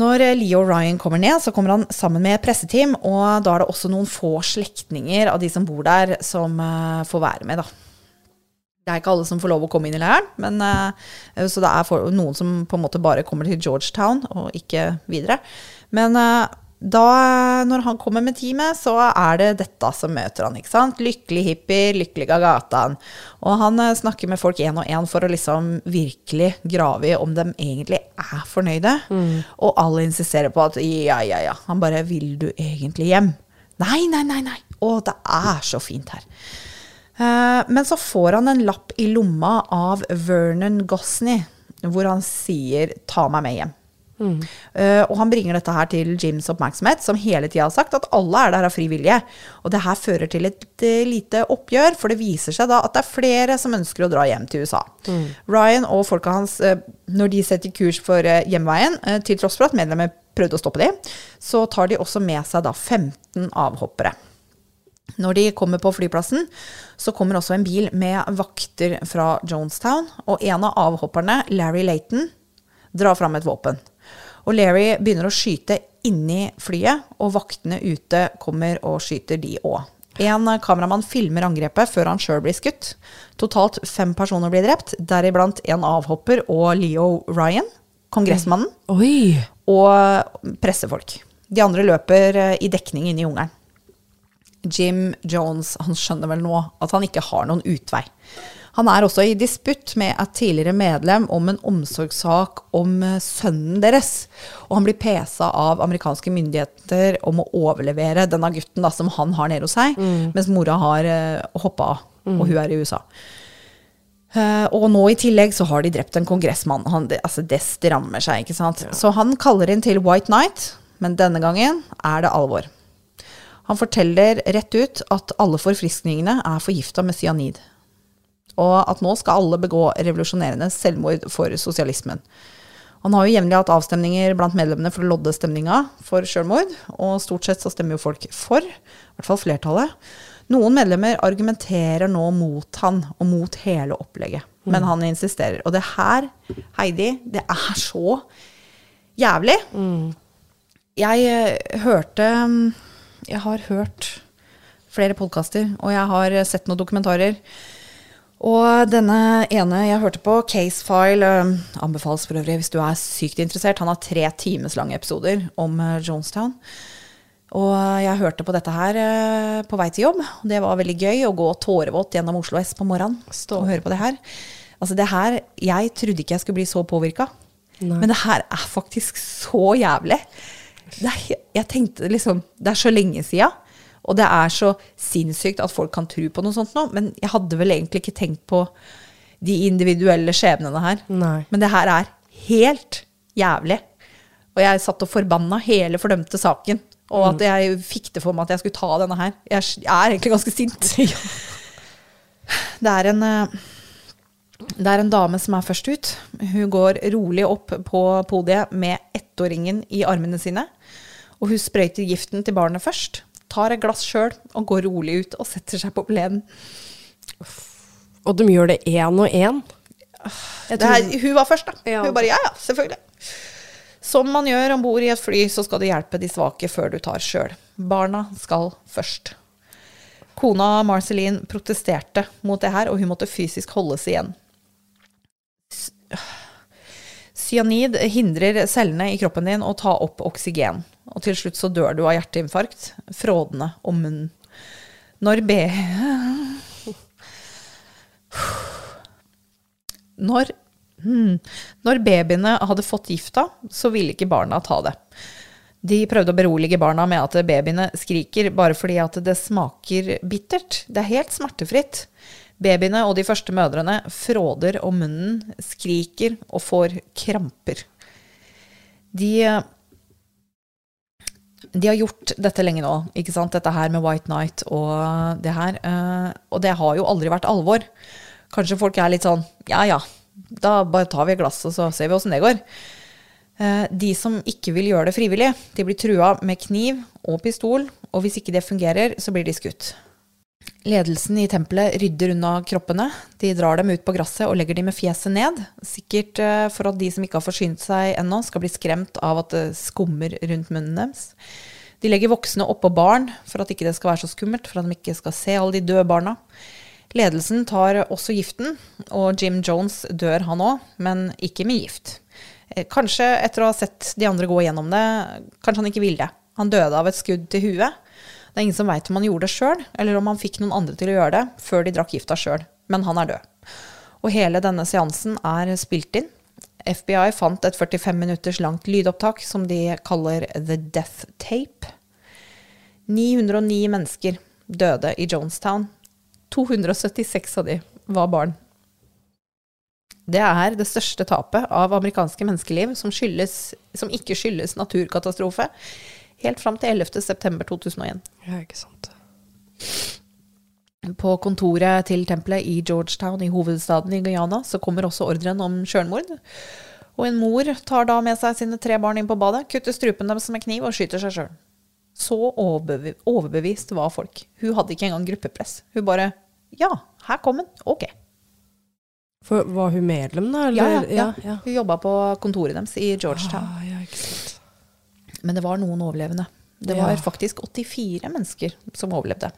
Når eh, Leo Ryan kommer ned, så kommer han sammen med presseteam, og da er det også noen få slektninger av de som bor der, som eh, får være med, da. Det er ikke alle som får lov å komme inn i leiren, men, uh, så det er for, noen som på en måte bare kommer til Georgetown og ikke videre. Men uh, da, når han kommer med teamet, så er det dette som møter han. ikke sant? Lykkelig hippier, lykkelig av gatan. Og han uh, snakker med folk én og én for å liksom virkelig grave i om de egentlig er fornøyde. Og alle insisterer på at ja, ja, ja. Han bare Vil du egentlig hjem? Nei, nei, nei. nei. Å, det er så fint her. Eh, Men så får han en lapp i lomma av Vernon Gosney, hvor han sier 'ta meg med hjem'. Eh, og han bringer dette her til Jims oppmerksomhet, som hele tida har sagt at alle er der av fri vilje. Og det her fører til et eh, lite oppgjør, for det viser seg da at det er flere som ønsker å dra hjem til USA. Ryan og folka hans, når de setter kurs for eh, hjemveien, til tross for at medlemmer prøvde å stoppe dem, så tar de også med seg da 15 avhoppere. Når de kommer på flyplassen, så kommer også en bil med vakter fra Jonestown, og en av avhopperne, Larry Laton, drar fram et våpen. Og Larry begynner å skyte inni flyet, og vaktene ute kommer og skyter de òg. En kameramann filmer angrepet før han sjøl blir skutt. Totalt fem personer blir drept, deriblant en avhopper og Leo Ryan, kongressmannen, Oi. og pressefolk. De andre løper eh, i dekning inne i jungelen. Jim Jones han skjønner vel nå at han ikke har noen utvei. Han er også i disputt med et tidligere medlem om en omsorgssak om eh, sønnen deres. Og han blir pesa av amerikanske myndigheter om å overlevere denne gutten da, som han har nede hos seg, mens mora har uh, hoppa av, og hun er i USA. Uh, og nå i tillegg så har de drept en kongressmann. Han, det, altså det strammer seg, ikke sant. Så han kaller inn til White Night, men denne gangen er det alvor. Han forteller rett ut at alle forfriskningene er forgifta med cyanid. Og at nå skal alle begå revolusjonerende selvmord for sosialismen. Han har jo jevnlig hatt avstemninger blant medlemmene for å lodde stemninga for selvmord, og stort sett så stemmer jo folk for, i hvert fall flertallet. Noen medlemmer argumenterer nå mot han og mot hele opplegget, men han insisterer. Og det her, Heidi, det er så jævlig. Jeg eh, hørte Jeg har hørt flere podkaster, og jeg har sett noen dokumentarer. Og denne ene jeg hørte på, Casefile, eh, anbefales for øvrig hvis du er sykt interessert. Han har tre times lange episoder om eh, Jonestown. Og jeg hørte på dette her eh, på vei til jobb. Det var veldig gøy å gå tårevåt gjennom Oslo S på morgenen Stå. og høre på det her. Altså det her, Jeg trodde ikke jeg skulle bli så påvirka, men det her er faktisk så jævlig. Er, jeg tenkte liksom, det er så lenge sia, og det er så sinnssykt at folk kan tro på noe sånt nå, men jeg hadde vel egentlig ikke tenkt på de individuelle skjebnene her. Nei. Men det her er helt jævlig. Og jeg satt og forbanna hele fordømte saken. Og at jeg fikk det for meg at jeg skulle ta denne her. Jeg er egentlig ganske sint. Det er en eh, det er en dame som er først ut. Hun går rolig opp på podiet med ettåringen i armene sine. Og hun sprøyter giften til barnet først. Tar et glass sjøl og går rolig ut og setter seg på plenen. Og de gjør det én og én? Hun var først, da. Ja. Hun bare ja, ja, selvfølgelig. Som man gjør om bord i et fly, så skal du hjelpe de svake før du tar sjøl. Barna skal først. Kona Marceline protesterte mot det her, og hun måtte fysisk holdes igjen. Cyanid hindrer cellene i kroppen din å ta opp oksygen, og til slutt så dør du av hjerteinfarkt, frådende om munnen. Når B... Når, hmm, når babyene hadde fått gifta, så ville ikke barna ta det. De prøvde å berolige barna med at babyene skriker bare fordi at det smaker bittert. Det er helt smertefritt. Babyene og de første mødrene fråder om munnen, skriker og får kramper. De de har gjort dette lenge nå, ikke sant? Dette her med White Night og det her. eh, Og det har jo aldri vært alvor. Kanskje folk er litt sånn ja ja, da bare tar vi et glass og så ser vi åssen det går. Eh, De som ikke vil gjøre det frivillig, de blir trua med kniv og pistol, og hvis ikke det fungerer, så blir de skutt. Ledelsen i tempelet rydder unna kroppene. De drar dem ut på gresset og legger dem med fjeset ned. Sikkert eh, for at de som ikke har forsynt seg ennå, skal bli skremt av at det skummer rundt munnen deres. De legger voksne oppå barn for at ikke det skal være så skummelt, for at de ikke skal se alle de døde barna. Ledelsen tar også giften, og Jim Jones dør han òg, men ikke med gift. Eh, Kanskje etter å ha sett de andre gå gjennom det, kanskje han ikke vil det. Han døde av et skudd til huet. Det er ingen som veit om han gjorde det sjøl, eller om han fikk noen andre til å gjøre det før de drakk gifta sjøl. Men han er død. Og hele denne seansen er spilt inn. FBI fant et 45 minutters langt lydopptak som de kaller The Death Tape. 909 mennesker døde i Jonestown. 276 av de var barn. Det er det største tapet av amerikanske menneskeliv som, skyldes, som ikke skyldes naturkatastrofe, helt fram til 11. september 2001. Ja, ikke sant. På kontoret til tempelet i Georgetown i hovedstaden i Guyana så kommer også ordren om sjølmord. Og en mor tar da med seg sine tre barn inn på badet, kutter strupen deres med kniv og skyter seg sjøl. Så overbevist var folk. Hun hadde ikke engang gruppepress. Hun bare Ja, her kom den. Ok. For var hun medlem, da? Ja, ja, ja. Hun jobba på kontoret deres i Georgetown. Ah, ja, ikke sant. Men det var noen overlevende. Det Ja. var faktisk 84 mennesker som overlevde.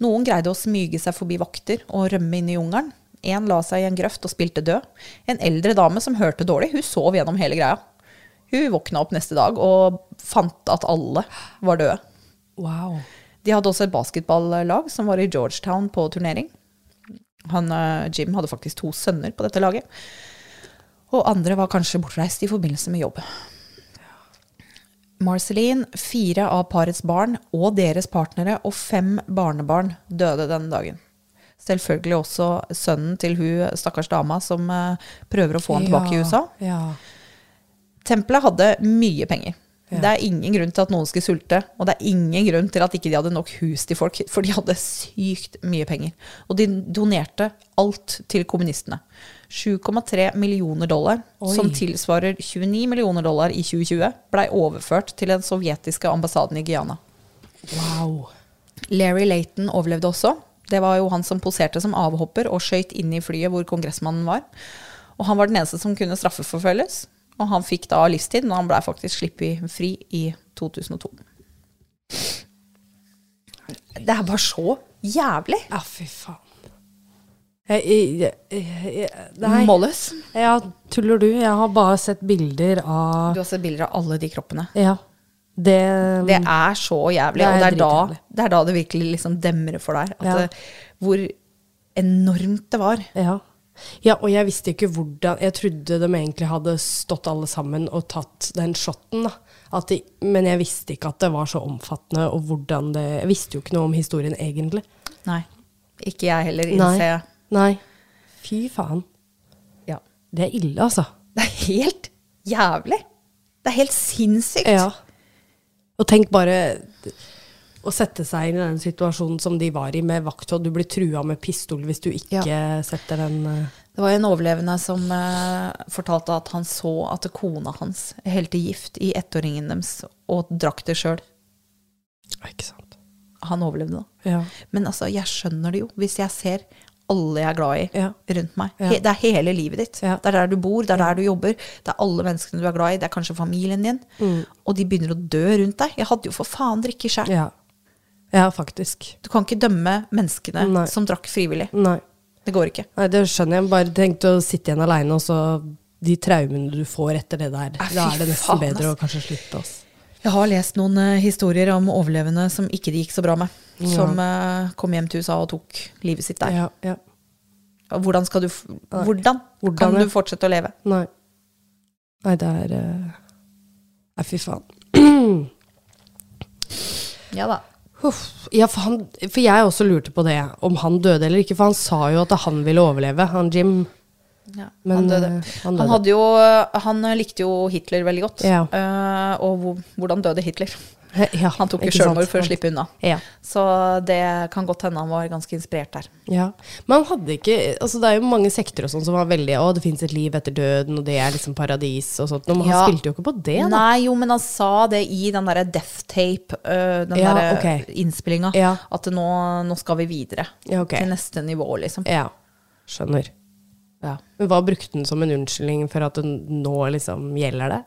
Noen greide å smyge seg forbi vakter og rømme inn i jungelen. En la seg i en grøft og spilte død. En eldre dame som hørte dårlig, hun sov gjennom hele greia. Hun våkna opp neste dag og fant at alle var døde. Wow. De hadde også et basketballag som var i Georgetown på turnering. Han, eh, Jim hadde faktisk to sønner på dette laget. Og andre var kanskje bortreist i forbindelse med jobb. Marceline, fire av parets barn og deres partnere og fem barnebarn døde denne dagen. Selvfølgelig også sønnen til hun stakkars dama som eh, prøver å få han tilbake i USA. Ja. Tempelet hadde mye penger. Ja. Det er ingen grunn til at noen skulle sulte, og det er ingen grunn til at ikke de hadde nok hus til folk, for de hadde sykt mye penger. Og de donerte alt til kommunistene. 7,3 millioner dollar, Oi. som tilsvarer 29 millioner dollar i 2020, blei overført til den sovjetiske ambassaden i Guyana. Wow. Larry Laton overlevde også. Det var jo han som poserte som avhopper og skøyt inn i flyet hvor kongressmannen var. Og han var den eneste som kunne straffeforfølges. Og han fikk da livstid, men han blei faktisk sluppet fri i 2002. Det er bare så jævlig. Ja, fy faen. Jeg, jeg, jeg. Målløs. Ja, tuller du? Jeg har bare sett bilder av Du har sett bilder av alle de kroppene. Ja. Det, Det er så jævlig, Det er og det er, da, det er da det virkelig liksom demrer for deg. Ja. det, hvor enormt det var. Ja. ja, og jeg visste ikke hvordan Jeg trodde de egentlig hadde stått alle sammen og tatt den shotten, de, men jeg visste ikke at det var så omfattende, og hvordan det Jeg visste jo ikke noe om historien egentlig. Nei. Ikke jeg heller, innser jeg. Nei. Fy faen. Ja. Det er ille, altså. Det er helt jævlig. Det er helt sinnssykt. Ja. Og tenk bare å sette seg inn i den situasjonen som de var i med vakt, og du blir trua med pistol hvis du ikke setter den uh... Det var en overlevende som uh, fortalte at han så at kona hans helte gift i ettåringen deres og drakk det sjøl. Ikke sant. Han overlevde da. Ja. Men altså, jeg skjønner det jo. Hvis jeg ser alle jeg er glad i Ja. rundt meg. Ja. Det er hele livet ditt. Ja. Det er der du bor, det er der du jobber. Det er alle menneskene du er glad i. Det er kanskje familien din. Mm. Og de begynner å dø rundt deg. Jeg hadde jo for faen drikke sjæl. Ja. ja, faktisk. Du kan ikke dømme menneskene Nei. som drakk frivillig. Nei. Det går ikke. Nei, det skjønner jeg. Bare tenkte å sitte igjen aleine, og så de traumene du får etter det der. Da er det nesten faen, bedre å kanskje slutte. Oss. Jeg har lest noen uh, historier om overlevende som ikke det gikk så bra med. Som eh, kom hjem til USA og tok livet sitt der. Ja, ja. Hvordan, du, hvordan, Hvordan, kan du fortsette å leve? Nei. Nei, det er eh, Nei, fy faen. Ja da. Huff. Ja, for, han, for jeg også lurte på det, om han døde eller ikke. For han sa jo at han ville overleve, han Jim. Ja, Men, han døde. eh, han Han, døde. hadde jo, han likte jo Hitler veldig godt. Ja. Uh, og hvordan døde Hitler? Ja, Han tok jo selvmord for å slippe unna. Ja. Så det kan godt hende han var ganske inspirert der. ja. Men han hadde ikke Altså, det er jo mange sekter og sånn som var veldig Å, det fins et liv etter døden, og det er liksom paradis og sånt. Men han spilte jo ikke på det, da. Nei, jo, men han sa det i den derre death tape, den Ja, derre okay. innspillinga, at nå, nå skal vi videre. Ja, ok. Til neste nivå, liksom. Ja. Skjønner. Ja. Men hva brukte han som en unnskyldning for at det nå liksom gjelder det?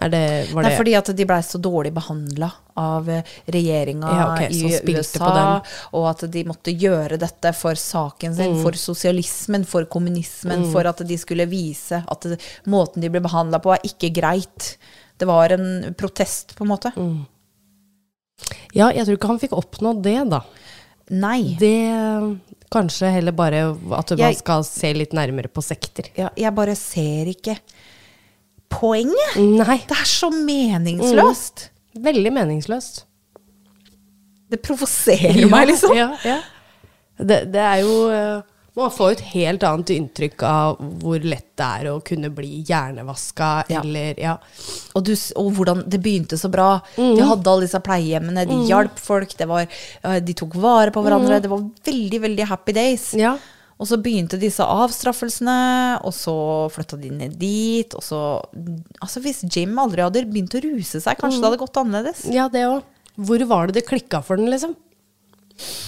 Det, var Det er fordi at de blei så dårlig behandla av regjeringa Ja, okay, i USA, og at de måtte gjøre dette for saken sin, Mm. for sosialismen, for kommunismen, for at de skulle vise at måten de ble behandla på, er ikke greit. Det var en protest, på en måte. Mm. Ja, jeg tror ikke han fikk oppnådd det, da. Nei. Det Kanskje heller bare at man Jeg- skal se litt nærmere på sekter. Ja, jeg bare ser ikke poenget. Nei. Det er så meningsløst. Veldig meningsløst. Det provoserer meg, liksom. Ja, ja. Det, det er jo eh, Man får et helt annet inntrykk av hvor lett det er å kunne bli hjernevaska, Ja. eller Ja. Og, du, og hvordan det begynte så bra. Mm. De hadde alle disse pleiehjemmene, de hjalp folk, det var, eh, de tok vare på hverandre. Det var veldig, veldig happy days. Mm. Ja. Og så begynte disse avstraffelsene, og så flytta de ned dit. Og så Altså, hvis Jim aldri hadde begynt å ruse seg, kanskje det hadde gått annerledes. Ja, det òg. Hvor var det det klikka for den, liksom?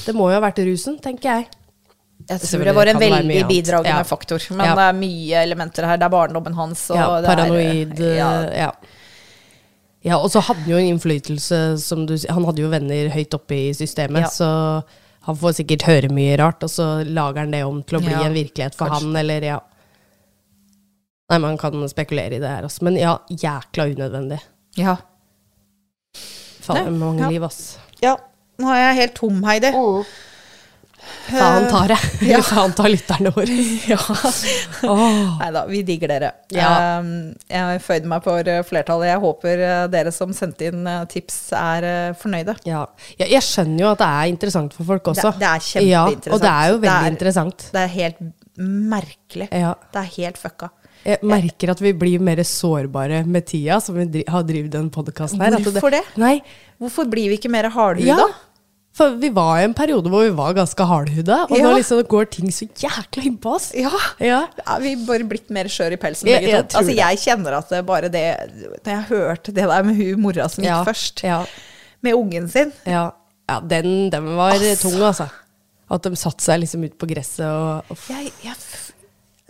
Det må jo ha vært rusen, tenker jeg. Jeg tror det var en veldig bidragende Ja. faktor. Men Ja. det er mye elementer her. Det er barndommen hans. Og Ja, det er- ja, eh, Ja. ja, og så hadde han jo en innflytelse, som du sier. Han hadde jo venner høyt oppe i systemet, Ja. så han får sikkert høre mye rart, og så lager han det om til å bli Ja, en virkelighet for kanskje. han, eller ja. Nei, man kan spekulere i det her, også, Men ja, jækla unødvendig. ja. Nei, mange ja. liv, ass. ja. Nå er jeg helt tom, Heidi. Faen tar det. Ja. Sa han tar lytterne våre. Ja. oh. Nei da, vi digger dere. Ja. Um, jeg føyde meg for uh, flertallet. Jeg håper uh, dere som sendte inn tips, er fornøyde. Ja. ja, jeg skjønner jo at det er interessant for folk også. Det- det er Ja, kjempeinteressant. og det er jo veldig Det er- interessant. Det er helt merkelig. Ja. Det er helt fucka. Jeg merker at vi blir mer sårbare med tida som vi har drevet den podkasten her. Hvorfor det? Nei, Hvorfor blir vi ikke mer hardhuda? ja. For vi var i en periode hvor vi var ganske hardhuda, og Ja. nå liksom går ting så jækla innpå oss. Ja. Ja. Er vi bare blitt mer skjør i pelsen, Jeg- begge jeg to? Altså, jeg kjenner at det bare det Når jeg hørte det der med hun mora som gikk Ja. først, med ungen sin Ja, ja den, den var altså. tung, altså. At de satte seg liksom ut på gresset og, og jeg, jeg,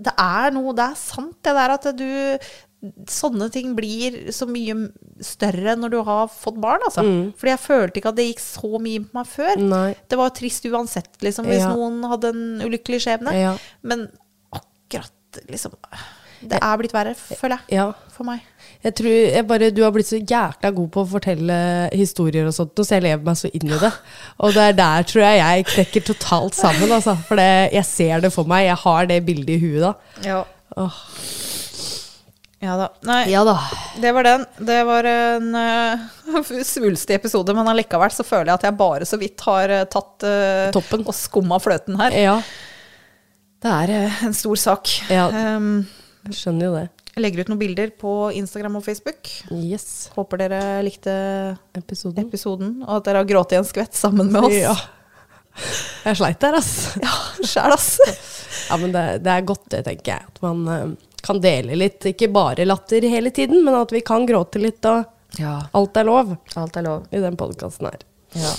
Det er noe Det er sant, det der at du Sånne ting blir så mye større når du har fått barn, altså. Fordi jeg følte ikke at det gikk så mye på meg før. Mm. Nei. Det var trist uansett, liksom, hvis Ja. noen hadde en ulykkelig skjebne. Ja. Men akkurat liksom Det er blitt verre, føler jeg. Ja. For meg. Jeg tror jeg bare, Du har blitt så jækla god på å fortelle historier og sånt, så jeg lever meg så inn i det. Og det er der tror jeg jeg knekker totalt sammen. Altså. For det, jeg ser det for meg. Jeg har det bildet i huet da. Ja. Åh. Ja da. Nei, Ja da. det var den. Det var en uh, svulstig episode, men allikevel så føler jeg at jeg bare så vidt har uh, tatt uh, Toppen. og skumma fløten her. Ja, Det er uh, en stor sak. Ja. Um, jeg skjønner jo det. jeg legger ut noen bilder på Instagram og Facebook. Yes. Håper dere likte Episoden. episoden, og at dere har grått i en skvett sammen med oss. Ja. Jeg sleit der, ass. Ja, sjæl, ass. Ja, men det, det er godt, det, tenker jeg. At man kan dele litt. Ikke bare latter hele tiden, men at vi kan gråte litt, og Ja, alt er lov alt er lov. i den podkasten her. Ja.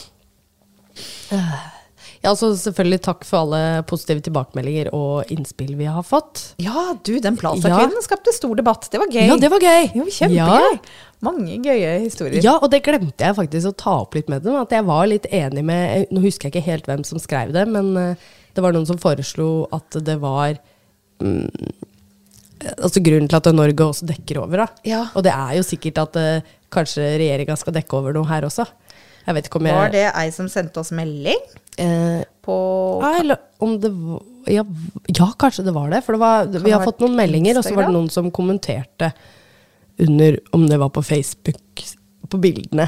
Ja, så selvfølgelig takk for alle positive tilbakemeldinger og innspill vi har fått. Ja, du, den Plaza-kvinnen skapte stor debatt. Det var gøy. Ja, det var gøy! Jo, kjempegøy. Mange gøye historier. Ja, og det glemte jeg faktisk å ta opp litt med dem. At jeg var litt enig med Nå husker jeg ikke helt hvem som skrev det, men eh, det var noen som foreslo at det var mm, Altså grunnen til at Norge også dekker over, da. Ja. Og det er jo sikkert at uh, kanskje regjeringa skal dekke over noe her også. Jeg vet ikke om jeg Var det ei som sendte oss melding eh, på Nei, eller om det var ja, ja, kanskje det var det. For det var, vi har fått noen meldinger, og så var det noen som kommenterte under om det var på Facebook, på bildene.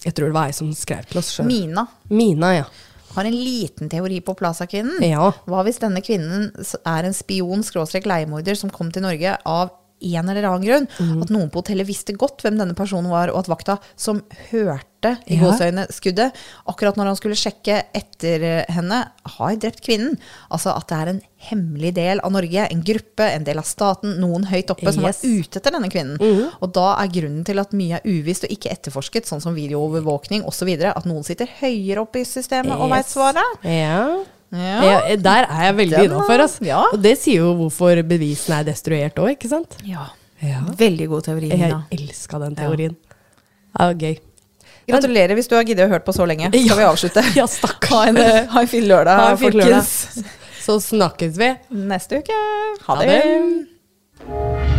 Jeg tror det var ei som skrev til oss sjøl. Mina? Mina, ja. Har en liten teori på Plaza-kvinnen. Ja. Hva hvis denne kvinnen er en spion skråstrek leiemorder som kom til Norge av en eller annen grunn? Mm. At noen på hotellet visste godt hvem denne personen var, og at vakta som hørte i Ja. gåseøyne skuddet, akkurat når han skulle sjekke etter henne, har drept kvinnen. Altså at det er en hemmelig del av Norge, en gruppe, en del av staten, noen høyt oppe som var ute etter denne kvinnen. Og da er grunnen til at mye er uvisst og ikke etterforsket, sånn som videoovervåkning osv., at noen sitter høyere oppe i systemet og veit Yes. svaret. Ja. Ja. Jeg, Der er jeg veldig innafor. Altså. ja. Og det sier jo hvorfor bevisene er destruert òg, ikke sant? Ja. Ja. Veldig god teori, Jeg elska den teorien. Ja, gøy. Gratulerer hvis du har giddet å høre på så lenge. Skal vi avslutte? Ja, stakkars. Ha en, eh, ha en fin lørdag, Ha en fin folkens. Så snakkes vi. Neste uke. Ha, Ha det.